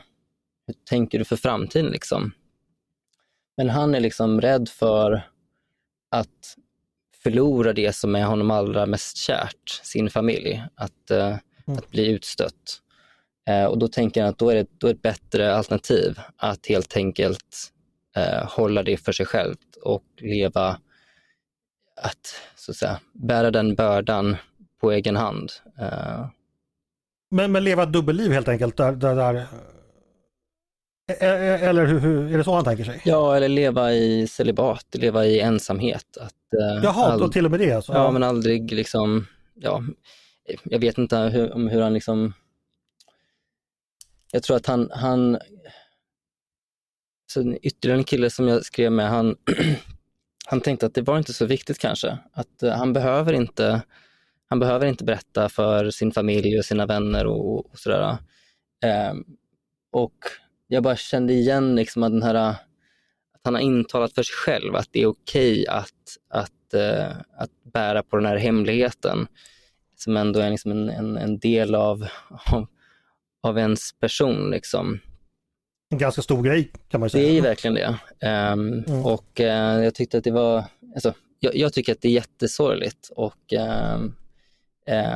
hur tänker du för framtiden? Liksom? Men han är liksom rädd för att förlora det som är honom allra mest kärt, sin familj, att, uh, mm. att bli utstött. Uh, och då tänker han att då är, det, då är ett bättre alternativ att helt enkelt uh, hålla det för sig själv och leva, att, så att säga, bära den bördan på egen hand. Men, men leva ett dubbelliv helt enkelt, där, där, där eller hur, hur, är det så han tänker sig? Ja, eller leva i celibat, leva i ensamhet. Att, eh, Jaha, ald- till och med det alltså? Ja, men aldrig liksom, ja, jag vet inte hur, om hur han liksom, jag tror att han, han så ytterligare en kille som jag skrev med, han, han tänkte att det var inte så viktigt kanske, att eh, han behöver inte han behöver inte berätta för sin familj och sina vänner och, och sådär. Eh, och jag bara kände igen liksom att, den här, att han har intalat för sig själv att det är okej okay att, att, eh, att bära på den här hemligheten som ändå är liksom en, en, en del av, av, av ens person. Liksom. En ganska stor grej kan man säga. Det är verkligen det. Um, mm. Och uh, jag tyckte att det var, alltså, jag, jag, tycker att det är jättesorgligt och um,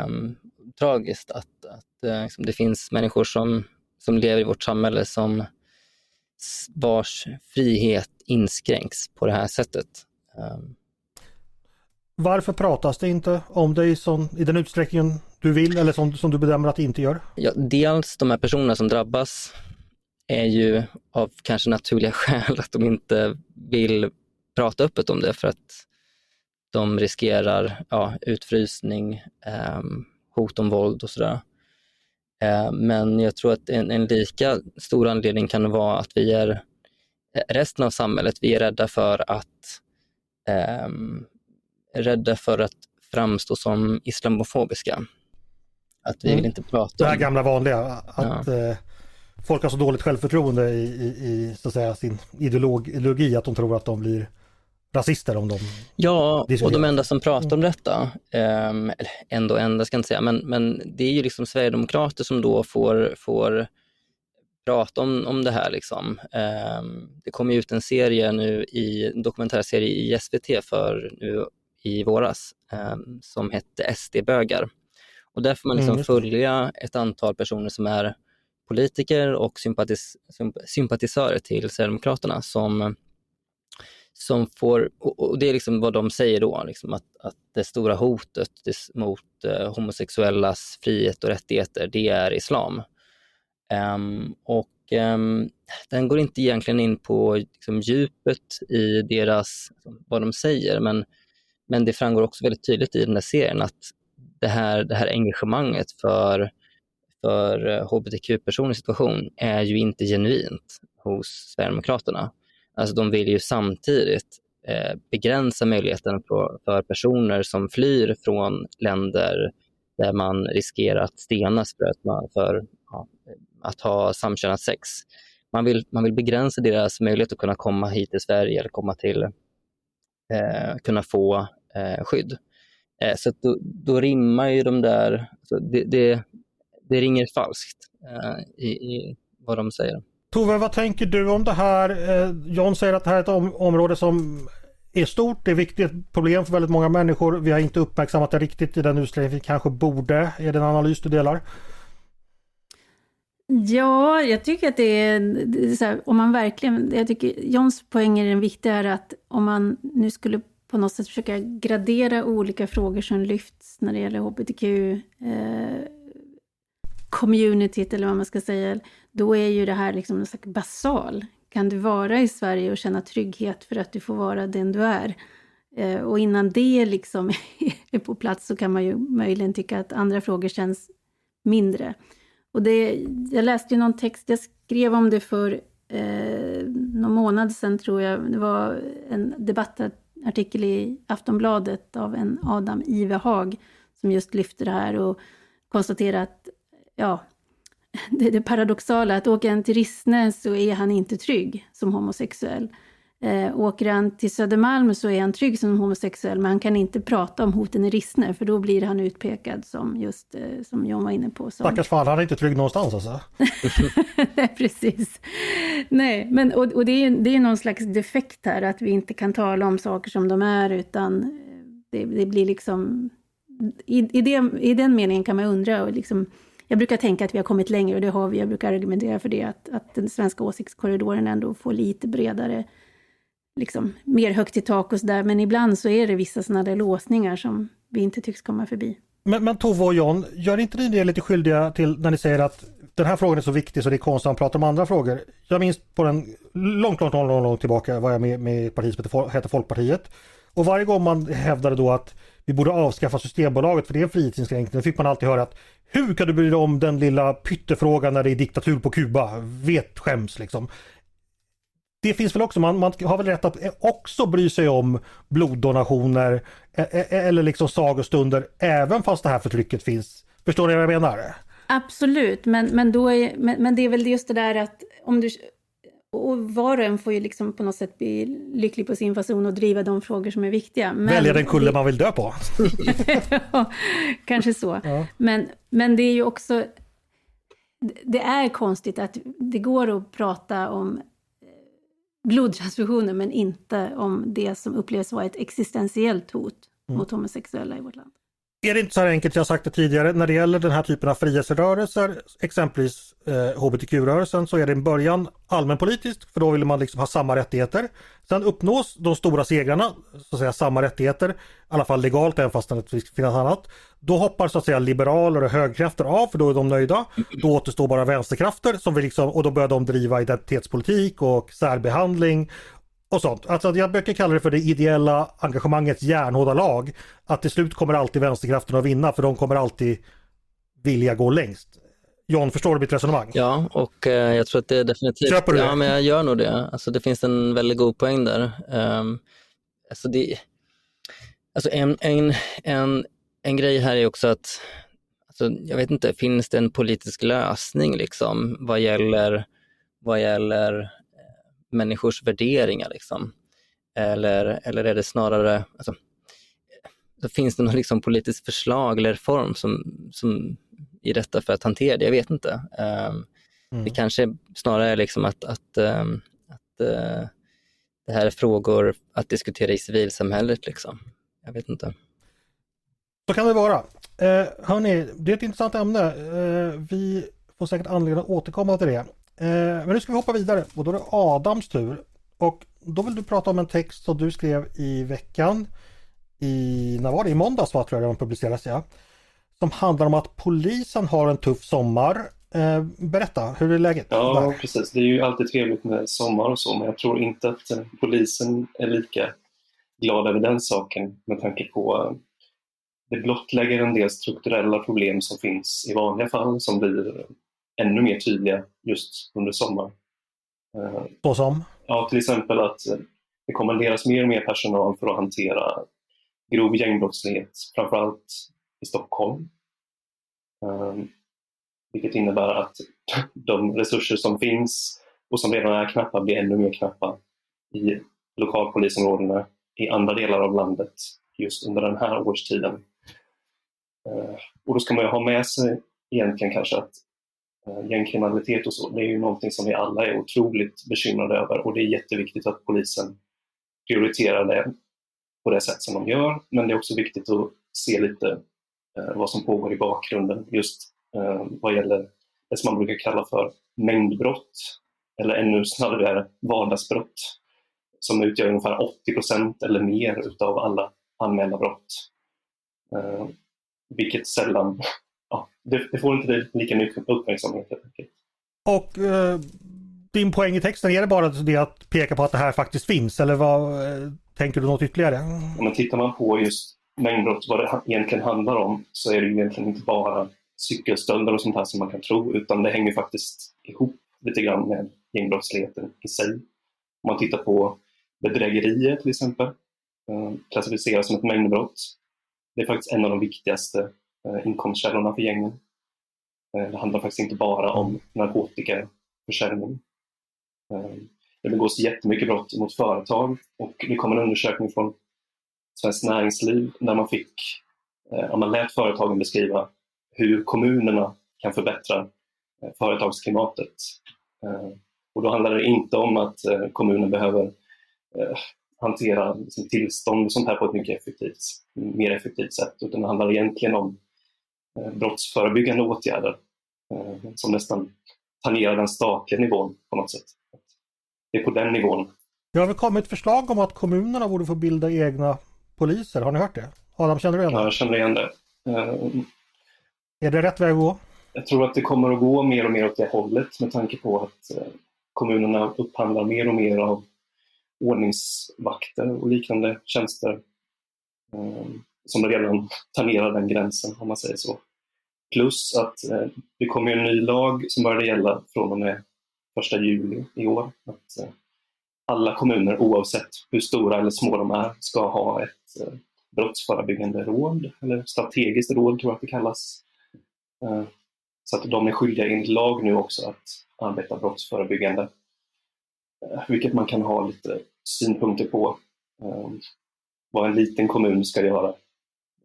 um, tragiskt att, att uh, liksom, det finns människor som som lever i vårt samhälle som vars frihet inskränks på det här sättet. Varför pratas det inte om dig i den utsträckningen du vill eller som, som du bedömer att det inte gör? Ja, dels de här personerna som drabbas är ju av kanske naturliga skäl att de inte vill prata öppet om det för att de riskerar ja, utfrysning, eh, hot om våld och sådär. Eh, men jag tror att en, en, lika stor anledning kan vara att vi är, resten av samhället, vi är rädda för att eh, rädda för att framstå som islamofobiska. Att vi mm. vill inte prata om... Det här gamla vanliga, att ja. eh, folk har så dåligt självförtroende i, i, i så att säga, sin ideolog, ideologi att de tror att de blir rasister om de Ja, och de enda som pratar om detta, eh, ändå enda ska jag inte säga, men, men det är ju liksom Sverigedemokrater som då får, får prata om, om det här. Liksom. Eh, det kom ut en serie nu, i, en dokumentärserie i SVT för nu i våras eh, som hette SD-bögar. Och där får man liksom mm. följa ett antal personer som är politiker och sympatis sympatisörer till Sverigedemokraterna som som får, och det är liksom vad de säger då, liksom att, att det stora hotet mot eh, homosexuellas frihet och rättigheter, det är islam. Um, och um, den går inte egentligen in på liksom, djupet i deras, vad de säger, men, men det framgår också väldigt tydligt i den här serien att det här, det här engagemanget för, för eh, hbtq-personers situation är ju inte genuint hos Sverigedemokraterna. Alltså de vill ju samtidigt eh, begränsa möjligheten för, för, personer som flyr från länder där man riskerar att stenas för att, man, för, ja, att ha samkönat sex. Man vill, man vill begränsa deras möjlighet att kunna komma hit till Sverige eller komma till, eh, kunna få eh, skydd. Eh, så då, då rimmar ju de där, det, det, det ringer falskt eh, i, i vad de säger. Tove, vad tänker du om det här? Eh, John säger att det här är ett om område som är stort, det är viktigt problem för väldigt många människor. Vi har inte uppmärksammat det riktigt i den utsträckning vi kanske borde. Är det en analys du delar? Ja, jag tycker att det är, det är så här, om man verkligen, jag tycker Johns poäng är den viktiga är att om man nu skulle på något sätt försöka gradera olika frågor som lyfts när det gäller hbtq, eh, communityt eller vad man ska säga, då är ju det här liksom en slags basal kan du vara i Sverige och känna trygghet för att du får vara den du är. Eh, och innan det liksom är på plats så kan man ju möjligen tycka att andra frågor känns mindre. Och det, jag läste ju någon text, jag skrev om det för eh, någon månad sedan tror jag. Det var en debattartikel artikel i Aftonbladet av en Adam Ivehag som just lyfte det här och konstaterade att ja, det, det paradoxala att åker han till Rissne så är han inte trygg som homosexuell. Eh, åker han till Södermalm så är han trygg som homosexuell, men han kan inte prata om hoten i Rissne, för då blir han utpekad som just, eh, som John var inne på. Som... Stackars fan, han är inte trygg någonstans alltså? Nej, precis. Nej, men och, och det är ju det är någon slags defekt här, att vi inte kan tala om saker som de är, utan eh, det, det blir liksom... I, i, det, I den meningen kan man undra, och liksom, jag brukar tänka att vi har kommit längre, och det har vi. Jag brukar argumentera för det, att, att den svenska åsiktskorridoren ändå får lite bredare liksom, mer högt i tak och sådär. Men ibland så är det vissa sådana där låsningar som vi inte tycks komma förbi. Men, men Tove och John, gör inte ni det lite skyldiga till när ni säger att den här frågan är så viktig så det är konstigt att prata om andra frågor. Jag minns på den långt, långt, långt, långt tillbaka var jag med, med i ett parti som hette Folkpartiet. Och varje gång man hävdade då att vi borde avskaffa Systembolaget för det är en frihetsinskränkning, då fick man alltid höra att hur kan du bry dig om den lilla pyttefrågan när det är diktatur på Kuba? Vet skäms liksom det finns väl också, man, man har väl rätt att också bry sig om bloddonationer eller liksom sagostunder även fast det här förtrycket finns. Förstår ni vad jag menar? Absolut, men, men, då är, men, men det är väl just det där att om du och var och en får ju liksom på något sätt bli lycklig på sin fason och driva de frågor som är viktiga. Men Välja den kulle det... man vill dö på. kanske så. Ja. Men, men det är ju också... Det är konstigt att det går att prata om blodtransfusioner men inte om det som upplevs vara ett existentiellt hot mm. mot homosexuella i vårt land. Är det inte så här enkelt, jag har sagt det tidigare, när det gäller den här typen av frihetsrörelser, exempelvis eh, hbtq-rörelsen, så är det i början allmänpolitiskt, för då vill man liksom ha samma rättigheter. Sen uppnås de stora segrarna, så att säga samma rättigheter, i alla fall legalt, även fast det finns annat. Då hoppar så att säga liberaler och högkrafter av, för då är de nöjda. Då återstår bara vänsterkrafter som vill liksom, och då börjar de driva identitetspolitik och särbehandling och sånt. Alltså jag brukar kalla det för det ideella engagemangets järnhårda lag. Att till slut kommer alltid vänsterkrafterna att vinna för de kommer alltid vilja gå längst. John, förstår du mitt resonemang? Ja, och eh, jag tror att det är definitivt... Köper du det? Ja, men jag gör nog det. Alltså det finns en väldigt god poäng där. Um, alltså det, alltså en, en, en, en grej här är också att, alltså jag vet inte, finns det en politisk lösning liksom vad gäller, vad gäller människors värderingar. Liksom. Eller, eller är det snarare, alltså, så finns det något liksom politiskt förslag eller reform som, som i detta för att hantera det? Jag vet inte. Um, mm. Det kanske snarare är liksom att, att, um, att uh, det här är frågor att diskutera i civilsamhället. Liksom. Jag vet inte. Så kan det vara. Eh, hörni, det är ett intressant ämne. Eh, vi får säkert anledning att återkomma till det. Eh, men nu ska vi hoppa vidare och då är det Adams tur. Och då vill du prata om en text som du skrev i veckan. I, när var det? I måndags var tror jag den publicerades ja. Som handlar om att polisen har en tuff sommar. Eh, berätta, hur är läget? Ja, där? precis. Det är ju alltid trevligt med sommar och så, men jag tror inte att eh, polisen är lika glad över den saken med tanke på det blottlägger en del strukturella problem som finns i vanliga fall som blir ännu mer tydliga just under sommaren. Eh, Så som? Ja, till exempel att det kommanderas mer och mer personal för att hantera grov gängbrottslighet, framförallt i Stockholm. Um, vilket innebär att de resurser som finns och som redan är knappa blir ännu mer knappa i lokalpolisområdena i andra delar av landet just under den här årstiden. Och då ska man ju ha med sig egentligen kanske att Eh, Eh, gängkriminalitet och så, det är ju någonting som vi alla är otroligt bekymrade över och det är jätteviktigt att polisen prioriterar det på det sätt som de gör. Men det är också viktigt att se lite eh, vad som pågår i bakgrunden just eh, vad gäller det som man brukar kalla för mängdbrott eller ännu snarare vardagsbrott som utgör ungefär 80 procent eller mer utav alla anmälda brott. vilket sällan det, det, får inte lika mycket uppmärksamhet. Och eh, din poäng i texten? Är det bara det att peka på att det här faktiskt finns eller vad eh, tänker du något ytterligare? Men tittar man på just mängdbrott, vad det egentligen handlar om, så är det ju egentligen inte bara cykelstölder och sånt här som man kan tro, utan det hänger faktiskt ihop lite grann med gängbrottsligheten i sig. Om man tittar på bedrägerier till exempel, eh, klassificeras som ett mängdbrott. Det är faktiskt en av de viktigaste Eh, inkomstkällorna för gängen. Eh, det handlar faktiskt inte bara om narkotikaförsäljning. Eh, det begås jättemycket brott mot företag och det kom en undersökning från Svenskt Näringsliv där man fick, man lät företagen beskriva hur kommunerna kan förbättra företagsklimatet. Och då handlar det inte om att kommunen behöver hantera liksom tillstånd och sånt här på ett mycket effektivt, mer effektivt sätt. Utan det handlar egentligen om brottsförebyggande åtgärder eh, som nästan tangerar den statliga nivån på något sätt. Det är på den nivån. Det har väl kommit förslag om att kommunerna borde få bilda egna poliser. Har ni hört det? Adam, känner du igen det? Ja, jag känner igen det. Eh, är det rätt väg att gå? Jag tror att det kommer att gå mer och mer åt det hållet med tanke på att kommunerna upphandlar mer och mer av ordningsvakter och liknande tjänster eh, som redan tangerar den gränsen om man säger så. Plus att eh, det kommer en ny lag som började gälla från och med 1 juli i år. Att eh, alla kommuner oavsett hur stora eller små de är ska ha ett eh, brottsförebyggande råd, eller strategiskt råd tror jag att det kallas. Eh, så att de är skyldiga enligt lag nu också att arbeta brottsförebyggande Eh, vilket man kan ha lite synpunkter på eh, vad en liten kommun ska göra.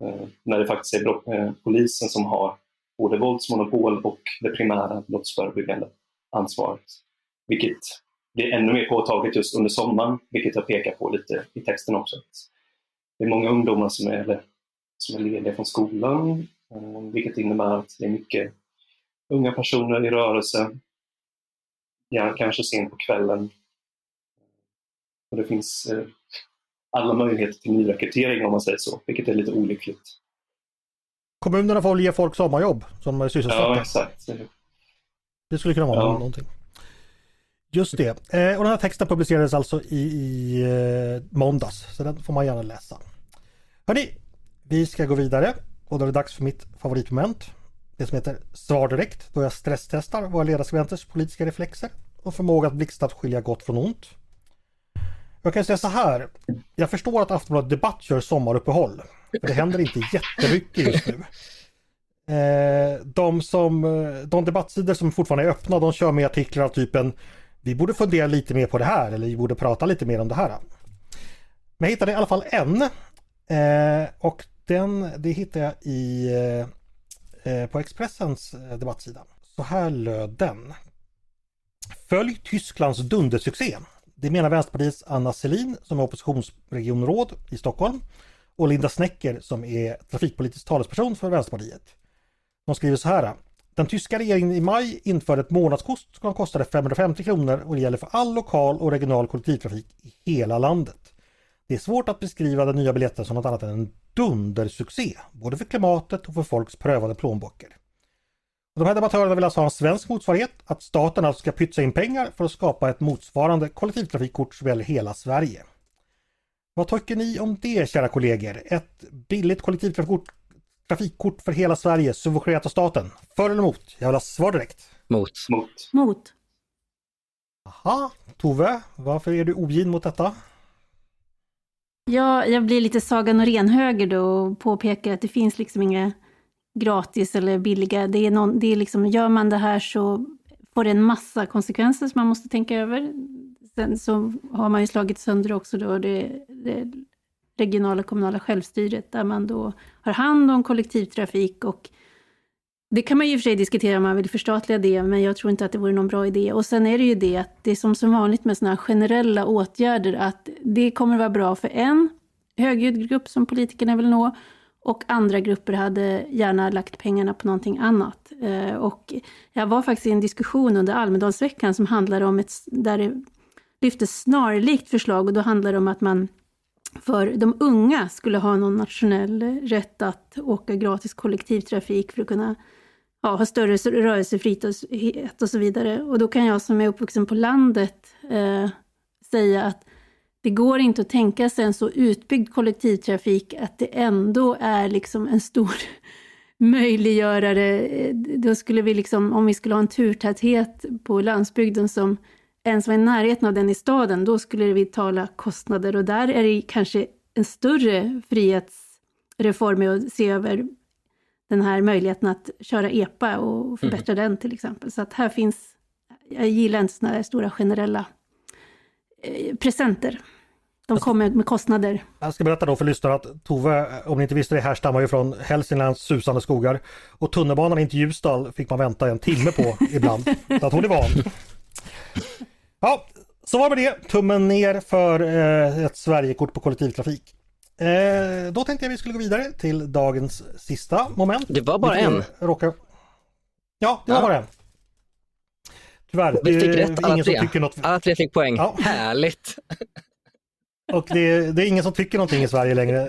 Eh, när det faktiskt är eh, polisen som har både våldsmonopol och det primära brottsförebyggande ansvaret. Vilket blir ännu mer påtagligt just under sommaren, vilket jag pekar på lite i texten också. Det är många ungdomar som är, som är lediga från skolan, eh, vilket innebär att det är mycket unga personer i rörelse. Ja, kanske sent på kvällen och det finns alla möjligheter till nyrekrytering om man säger så, vilket är lite olyckligt. Kommunerna får ge folk sommarjobb som sysselsatta? Ja, exakt. Det skulle kunna vara ja. någonting. Just det. Eh, och den här texten publicerades alltså i, i eh, måndags, så den får man gärna läsa. Hörni, vi ska gå vidare och då är det dags för mitt favoritmoment. Det som heter Svar direkt, då jag stresstestar våra ledarskribenters politiska reflexer och förmåga att blixtsnabbt skilja gott från ont. Jag kan säga så här. Jag förstår att Aftonbladet Debatt gör sommaruppehåll. För det händer inte jättemycket just nu. Eh, de, som, de debattsidor som fortfarande är öppna de kör med artiklar av typen Vi borde fundera lite mer på det här eller vi borde prata lite mer om det här. Men jag hittade i alla fall en. Eh, och den, det hittade jag i, eh, på Expressens debattsida. Så här löd den. Följ Tysklands dundersuccé. Det menar Vänsterpartiets Anna Selin som är oppositionsregionråd i Stockholm och Linda Snecker som är trafikpolitisk talesperson för Vänsterpartiet. De skriver så här. Den tyska regeringen i maj införde ett månadskort som kostade 550 kronor och det gäller för all lokal och regional kollektivtrafik i hela landet. Det är svårt att beskriva den nya biljetten som något annat än en dundersuccé, både för klimatet och för folks prövade plånböcker. De här debattörerna vill alltså ha en svensk motsvarighet, att staten alltså ska pytsa in pengar för att skapa ett motsvarande kollektivtrafikkort som gäller hela Sverige. Vad tycker ni om det kära kollegor? Ett billigt kollektivtrafikkort trafikkort för hela Sverige subventionerat av staten? För eller emot? Jag vill ha svar direkt. Mot. Mot. Mot. Aha, Tove, varför är du ogin mot detta? Ja, jag blir lite Sagan och renhöger då och påpekar att det finns liksom inga gratis eller billiga. Det är, någon, det är liksom, gör man det här så får det en massa konsekvenser som man måste tänka över. Sen så har man ju slagit sönder också då det, det regionala kommunala självstyret där man då har hand om kollektivtrafik och det kan man ju i och för sig diskutera om man vill förstatliga det, men jag tror inte att det vore någon bra idé. Och sen är det ju det att det är som, som vanligt med sådana här generella åtgärder, att det kommer vara bra för en högljudd grupp som politikerna vill nå, och andra grupper hade gärna lagt pengarna på någonting annat. Eh, och jag var faktiskt i en diskussion under Almedalsveckan som handlade om ett, där det lyftes snarlikt förslag och då handlade det om att man för de unga skulle ha någon nationell rätt att åka gratis kollektivtrafik för att kunna ja, ha större rörelsefrihet och så vidare. Och då kan jag som är uppvuxen på landet eh, säga att det går inte att tänka sig en så utbyggd kollektivtrafik att det ändå är liksom en stor möjliggörare. Då skulle vi liksom, om vi skulle ha en turtäthet på landsbygden som ens var i närheten av den i staden, då skulle vi tala kostnader och där är det kanske en större frihetsreform att se över den här möjligheten att köra EPA och förbättra mm. den till exempel. Så att här finns, jag gillar inte sådana här stora generella presenter. De kommer med kostnader. Jag ska berätta då för lyssnarna att Tove, om ni inte visste det, härstammar ju från Hälsinglands susande skogar. Och tunnelbanan in till Ljusdal fick man vänta en timme på ibland. Så att hon är van. Ja, så var det med det. Tummen ner för eh, ett Sverigekort på kollektivtrafik. Eh, då tänkte jag vi skulle gå vidare till dagens sista moment. Det var bara en. Råkar... Ja, det var ja. bara en. Tyvärr, vi fick rätt alla tre. Något... Alla tre fick poäng. Ja. Härligt! Och det, det, är ingen som tycker någonting i Sverige längre.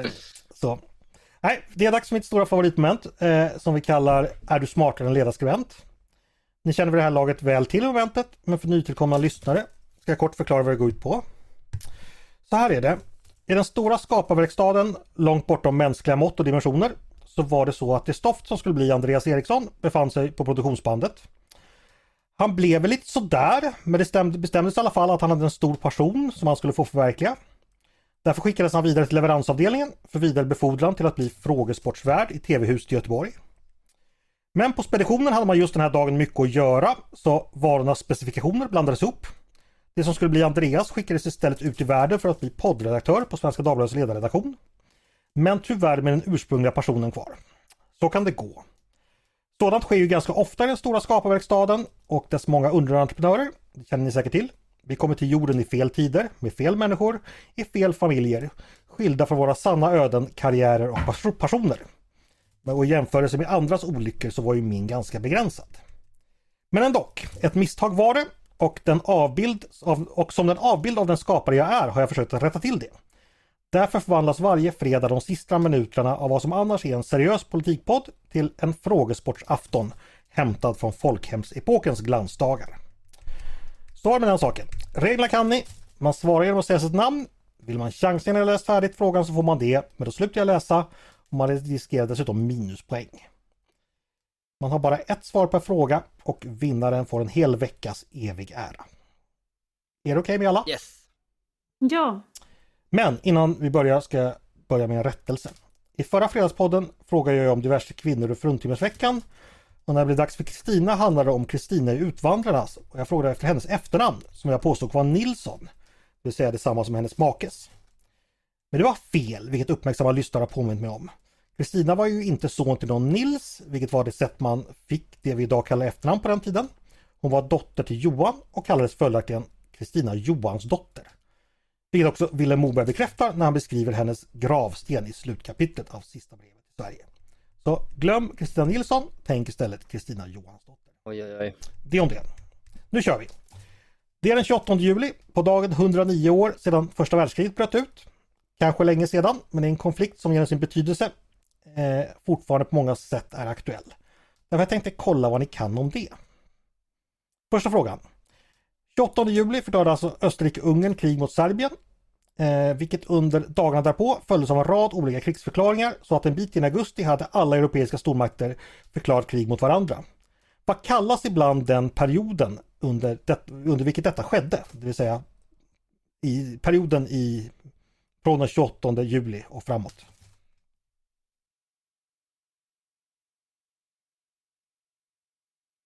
Eh, så. Nej, det är dags för mitt stora favoritmoment eh, som vi kallar Är du smartare än ledarskribent? Ni känner vid det här laget väl till momentet, men för nytillkomna lyssnare ska jag kort förklara vad det går ut på. Så här är det. I den stora skaparverkstaden, långt bortom mänskliga mått och dimensioner, så var det så att det stoft som skulle bli Andreas Eriksson befann sig på produktionsbandet. Han blev väl lite sådär, men det bestämdes i alla fall att han hade en stor passion som han skulle få förverkliga. Därför skickades han vidare till leveransavdelningen för vidare befordran till att bli frågesportsvärd i TV-huset i Göteborg. Men på speditionen hade man just den här dagen mycket att göra, så varornas specifikationer blandades ihop. Det som skulle bli Andreas skickades istället ut i världen för att bli poddredaktör på Svenska Dagbladets ledarredaktion. Men tyvärr med den ursprungliga personen kvar. Så kan det gå. Sådant sker ju ganska ofta i den stora skaparverkstaden och dess många underentreprenörer. Det känner ni säkert till. Vi kommer till jorden i fel tider, med fel människor, i fel familjer, skilda från våra sanna öden, karriärer och personer. Och i jämförelse med andras olyckor så var ju min ganska begränsad. Men ändå, ett misstag var det och, den avbild av, och som den avbild av den skapare jag är har jag försökt att rätta till det. Därför förvandlas varje fredag de sista minuterna av vad som annars är en seriös politikpodd till en frågesportsafton hämtad från folkhemsepokens glansdagar. Så var det med den saken. Reglerna kan ni. Man svarar genom att säga sitt namn. Vill man chansa innan jag läst färdigt frågan så får man det, men då slutar jag läsa och man riskerar dessutom minuspoäng. Man har bara ett svar per fråga och vinnaren får en hel veckas evig ära. Är det okej okay med alla? Yes! Ja! Men innan vi börjar ska jag börja med en rättelse. I förra fredagspodden frågade jag om diverse kvinnor ur fruntimmersveckan. Och när det blev dags för Kristina handlade det om Kristina i Utvandrarnas och jag frågade efter hennes efternamn som jag påstod var Nilsson. Det vill säga detsamma som hennes makes. Men det var fel, vilket uppmärksamma lyssnare har påmint mig om. Kristina var ju inte son till någon Nils, vilket var det sätt man fick det vi idag kallar efternamn på den tiden. Hon var dotter till Johan och kallades följaktligen Kristina Johans dotter. Vilket också Vilhelm Moberg bekräftar när han beskriver hennes gravsten i slutkapitlet av sista brevet till Sverige. Så glöm Kristina Nilsson, tänk istället Kristina Johansdotter. Oj, oj, oj. Det om det. Nu kör vi! Det är den 28 juli, på dagen 109 år sedan första världskriget bröt ut. Kanske länge sedan, men det är en konflikt som genom sin betydelse eh, fortfarande på många sätt är aktuell. Därför jag tänkte kolla vad ni kan om det. Första frågan. 28 juli förklarade alltså Österrike-Ungern krig mot Serbien. Eh, vilket under dagarna därpå följdes av en rad olika krigsförklaringar så att en bit in i augusti hade alla europeiska stormakter förklarat krig mot varandra. Vad kallas ibland den perioden under, det, under vilket detta skedde? Det vill säga i perioden i, från den 28 juli och framåt.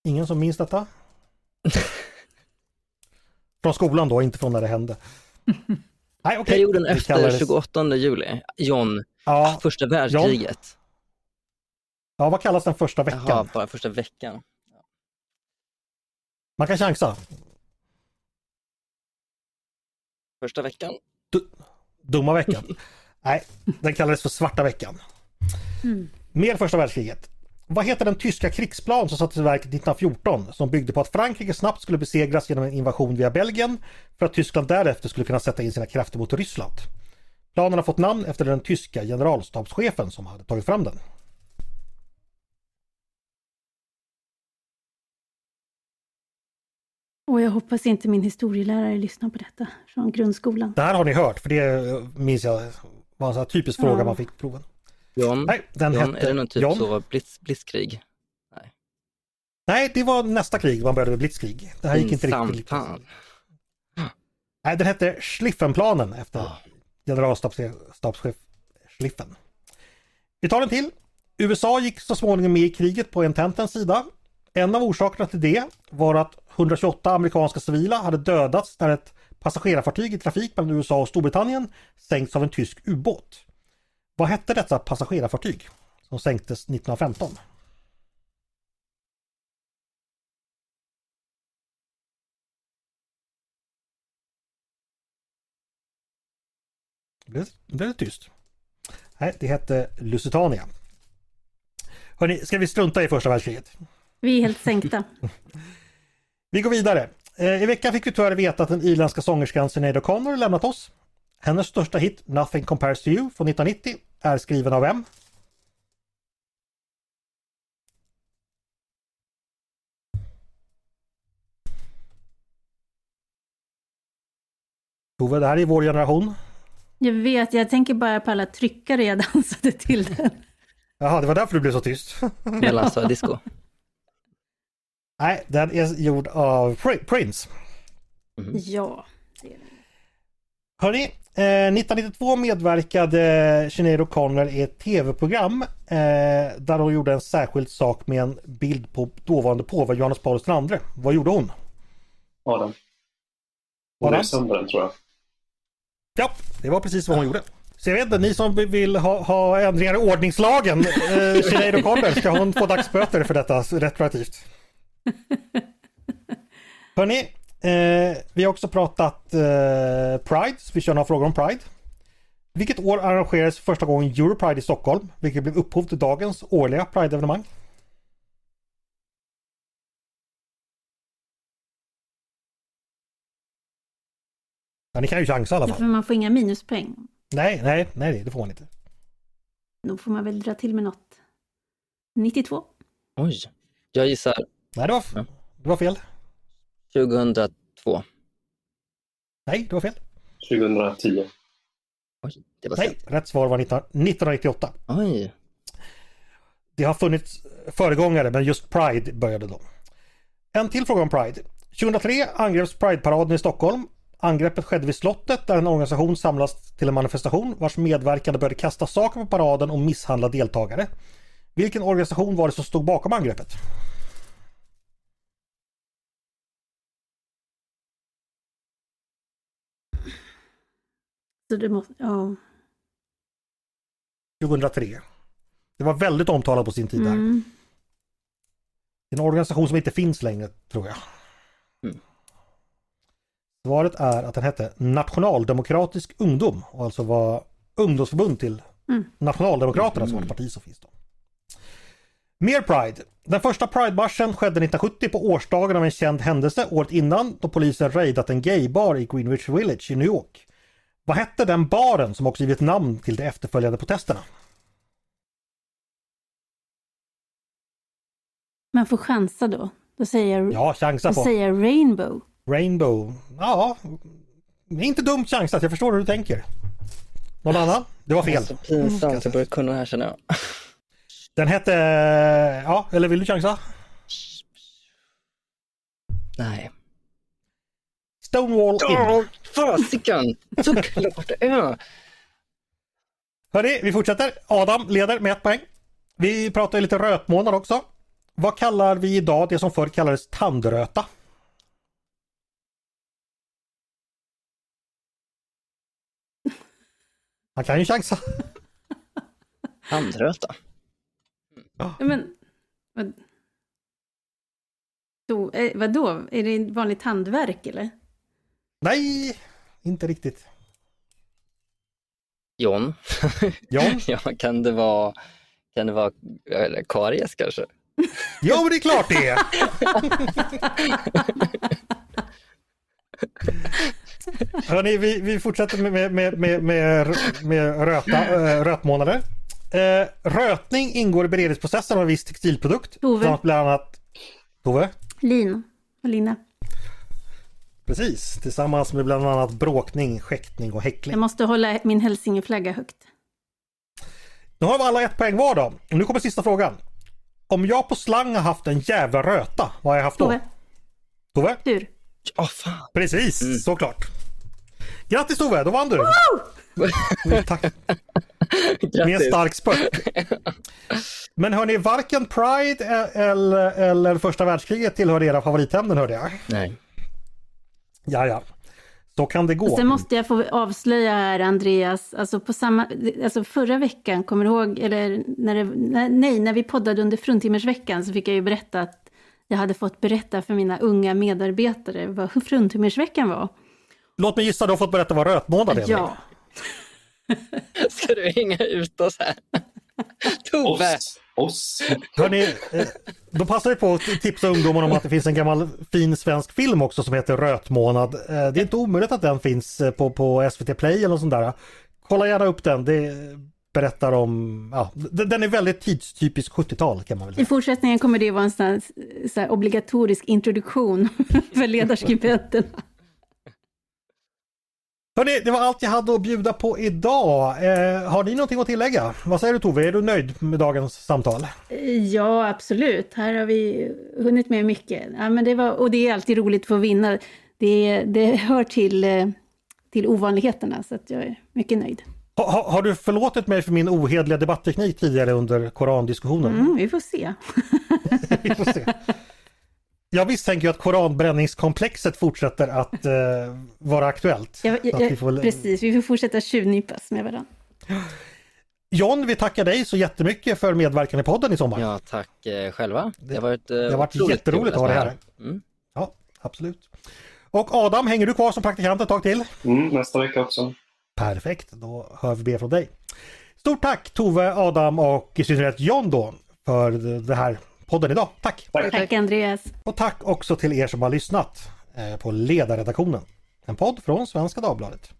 Ingen som minns detta? från skolan då, inte från när det hände. Nej, okay. Perioden efter kallades... 28 juli, John, ja, första världskriget. John. Ja, vad kallas den första veckan? Jaha, bara första veckan. Man kan chansa. Första veckan? Du, dumma veckan. Nej, den kallades för svarta veckan. Mm. Mer första världskriget. Vad heter den tyska krigsplan som sattes i verket 1914 som byggde på att Frankrike snabbt skulle besegras genom en invasion via Belgien för att Tyskland därefter skulle kunna sätta in sina krafter mot Ryssland? Planen har fått namn efter den tyska generalstabschefen som hade tagit fram den. Och jag hoppas inte min historielärare lyssnar på detta från grundskolan. Det här har ni hört, för det minns jag var en sån typisk fråga ja. man fick på proven. John, Nej, den John hette är det någon typ John. så blitz, blitzkrig? Nej, det var nästa krig man började med blitzkrig. Det här gick inte riktigt. Nej, den hette Schliffenplanen efter Ja. generalstabschef Schliffen. Vi tar en till. USA gick så småningom med i kriget på ententens sida. En av orsakerna till det var att 128 amerikanska civila hade dödats när ett passagerarfartyg i trafik mellan USA och Storbritannien sänkts av en tysk ubåt. Vad hette detta passagerarfartyg som sänktes 1915? Det blev, tyst. Nej, det hette Lusitania. Hörrni, ska vi strunta i första världskriget? Vi är helt sänkta. Vi går vidare. Eh, I veckan fick vi tyvärr veta att den irländska sångerskan Sinéad O'Connor lämnat oss. Hennes största hit Nothing Compares to You från 1990 är skriven av vem? Tove, det här är vår generation. Jag vet, jag tänker bara på alla tryckare jag dansade till den. Jaha, det var därför du blev så tyst. Mellansö disco. Nej, den är gjord av Pri- Prince. Ja. Hörni, eh, 1992 medverkade Sinéad O'Connor i ett tv-program eh, där hon gjorde en särskild sak med en bild på dåvarande påve Johannes Paulus II. Vad gjorde hon? Adam. Hon Adam? är sönder den tror jag. Ja, det var precis vad hon gjorde. Så jag vet inte, ni som vill ha, ha ändringar i ordningslagen, eh, Sinéad O'Connor, ska hon få dagsböter för detta retroaktivt? Hörni, eh, vi har också pratat eh, Pride, så vi kör några frågor om Pride. Vilket år arrangerades första gången Europride i Stockholm, vilket blev upphov till dagens årliga Pride-evenemang? Ja, ni kan ju chansa i alla Ja, fall. för man får inga minuspoäng. Nej, nej, nej, det får man inte. Då får man väl dra till med något. 92. Oj. Jag gissar Nej, det var, Ja. det var fel. 2002. Nej, det var fel. 2010. Oj, det var Nej, sent. rätt svar var 19, 1998. Oj. Det har funnits föregångare, men just Pride började då. En till fråga om Pride. 2003 angreps Pride-paraden i Stockholm. Angreppet skedde vid slottet där en organisation samlas till en manifestation vars medverkande började kasta saker på paraden och misshandla deltagare. Vilken organisation var det som stod bakom angreppet? Så det måste, ja. 2003. Det var väldigt omtalat på sin tid där. Mm. En organisation som inte finns längre, tror jag. Mm. Svaret är att den hette Nationaldemokratisk ungdom och alltså var ungdomsförbund till Mm. Nationaldemokraterna som var ett parti som finns då. Mer Pride. Den första Pride-marschen skedde 1970 på årsdagen av en känd händelse året innan då polisen raidat en gaybar i Greenwich Village i New York. Vad hette den baren som också givit namn till de efterföljande protesterna? Man får chansa då. Då säger jag, Ja, chansa då på. säger jag Rainbow. Rainbow. Ja, det är inte dumt chansat. Jag förstår hur du tänker. Någon annan? Det var fel. Så pinsamt, jag börjar kunna det här känner jag. Den hette... Ja, eller vill du chansa? Nej. Stonewall Inn. Fasiken! Såklart det är! Hörni, vi fortsätter. Adam leder med ett poäng. Vi pratar lite rötmånad också. Vad kallar vi idag det som förr kallades tandröta? Man kan ju chansa. Handröta. Ja, men, vad, då, eh, vadå? Är det ett vanligt handverk eller? Nej, inte riktigt. John? John? ja, kan det vara, kan det vara eller, karies kanske? Jo, men det är klart det är! Hörni, vi, vi fortsätter med, med, med, med, med, röta, äh, rötmånader. Eh, rötning ingår i beredningsprocessen av en viss textilprodukt. Tove. Bland annat... Tove? Lin och linne. Precis, tillsammans med bland annat bråkning, skäktning och häckling. Jag måste hålla min hälsingeflagga högt. Nu har vi alla ett poäng var då. Nu kommer sista frågan. Om jag på slang har haft en jävla röta, vad har jag haft då? Tove, Tove? tur. Ja, fan. Precis, såklart. Grattis Tove, då vann du! Tack. Med en stark spurt. Men hörni, varken Pride e- eller, eller första världskriget tillhör era favoritämnen hörde jag. Nej. Ja, ja. Så kan det gå. Sen måste jag få avslöja här Andreas, alltså på samma, alltså förra veckan, kommer du ihåg, eller när det, när, nej, när vi poddade under fruntimmersveckan så fick jag ju berätta att jag hade fått berätta för mina unga medarbetare vad fruntimmersveckan var. Låt mig gissa, du har fått berätta vad rötmånad är. Ja, Ska du hänga ut oss här? Tove! Oss. Oss. Hörni, då passar vi på att tipsa ungdomarna om att det finns en gammal fin svensk film också som heter Rötmånad. Eh, Det är inte omöjligt att den finns eh, på, på SVT Play eller något sånt där. Kolla gärna upp den. Det berättar om, ja, den är väldigt tidstypisk 70-tal kan man väl i säga. fortsättningen kommer det vara en sån här, så här obligatorisk introduktion för ledarskribenterna. Hörni, det var allt jag hade att bjuda på idag. Eh, har ni någonting att tillägga? Vad säger du Tove, är du nöjd med dagens samtal? Ja, absolut. Här har vi hunnit med mycket. Ja, men det var, och det är alltid roligt att få vinna. Det, det hör till, eh, till ovanligheterna, så att jag är mycket nöjd. Ha, ha, har du förlåtit mig för min ohedliga debattteknik tidigare under korandiskussionen? Mm, vi får se. Vi får se. Jag misstänker ju att koranbränningskomplexet fortsätter att eh, vara aktuellt. Att jag, vi får Precis, vi får fortsätta tjuvnypas med varandra. John, vi tackar dig så jättemycket för medverkan i podden i sommar. Ja, tack eh, själva. Det har varit, eh, det har varit jätteroligt att ha dig vara här. Mm. Ja, absolut. Och Adam, hänger du kvar som praktikant ett tag till? Mm, nästa vecka också. Perfekt, då hör vi mer från dig. Stort tack Tove, Adam och i synnerhet John då för det här podden idag. Tack! Tack. Tack Andreas. Och tack också till er som har lyssnat eh, på Ledarredaktionen. En podd från Svenska Dagbladet.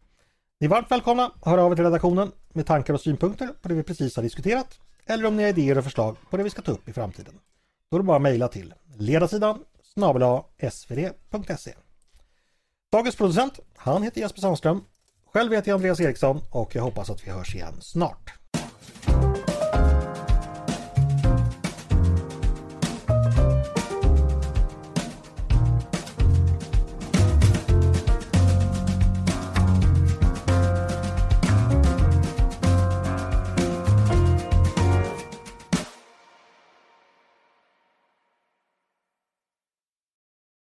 Ni är varmt välkomna att höra av er till redaktionen med tankar och synpunkter på det vi precis har diskuterat. Eller om ni har idéer och förslag på det vi ska ta upp i framtiden. Då är det bara att mejla till ledarsidan snabel svd.se. Dagens producent, han heter Jesper Sandström. Själv heter jag Andreas Eriksson och jag hoppas att vi hörs igen snart.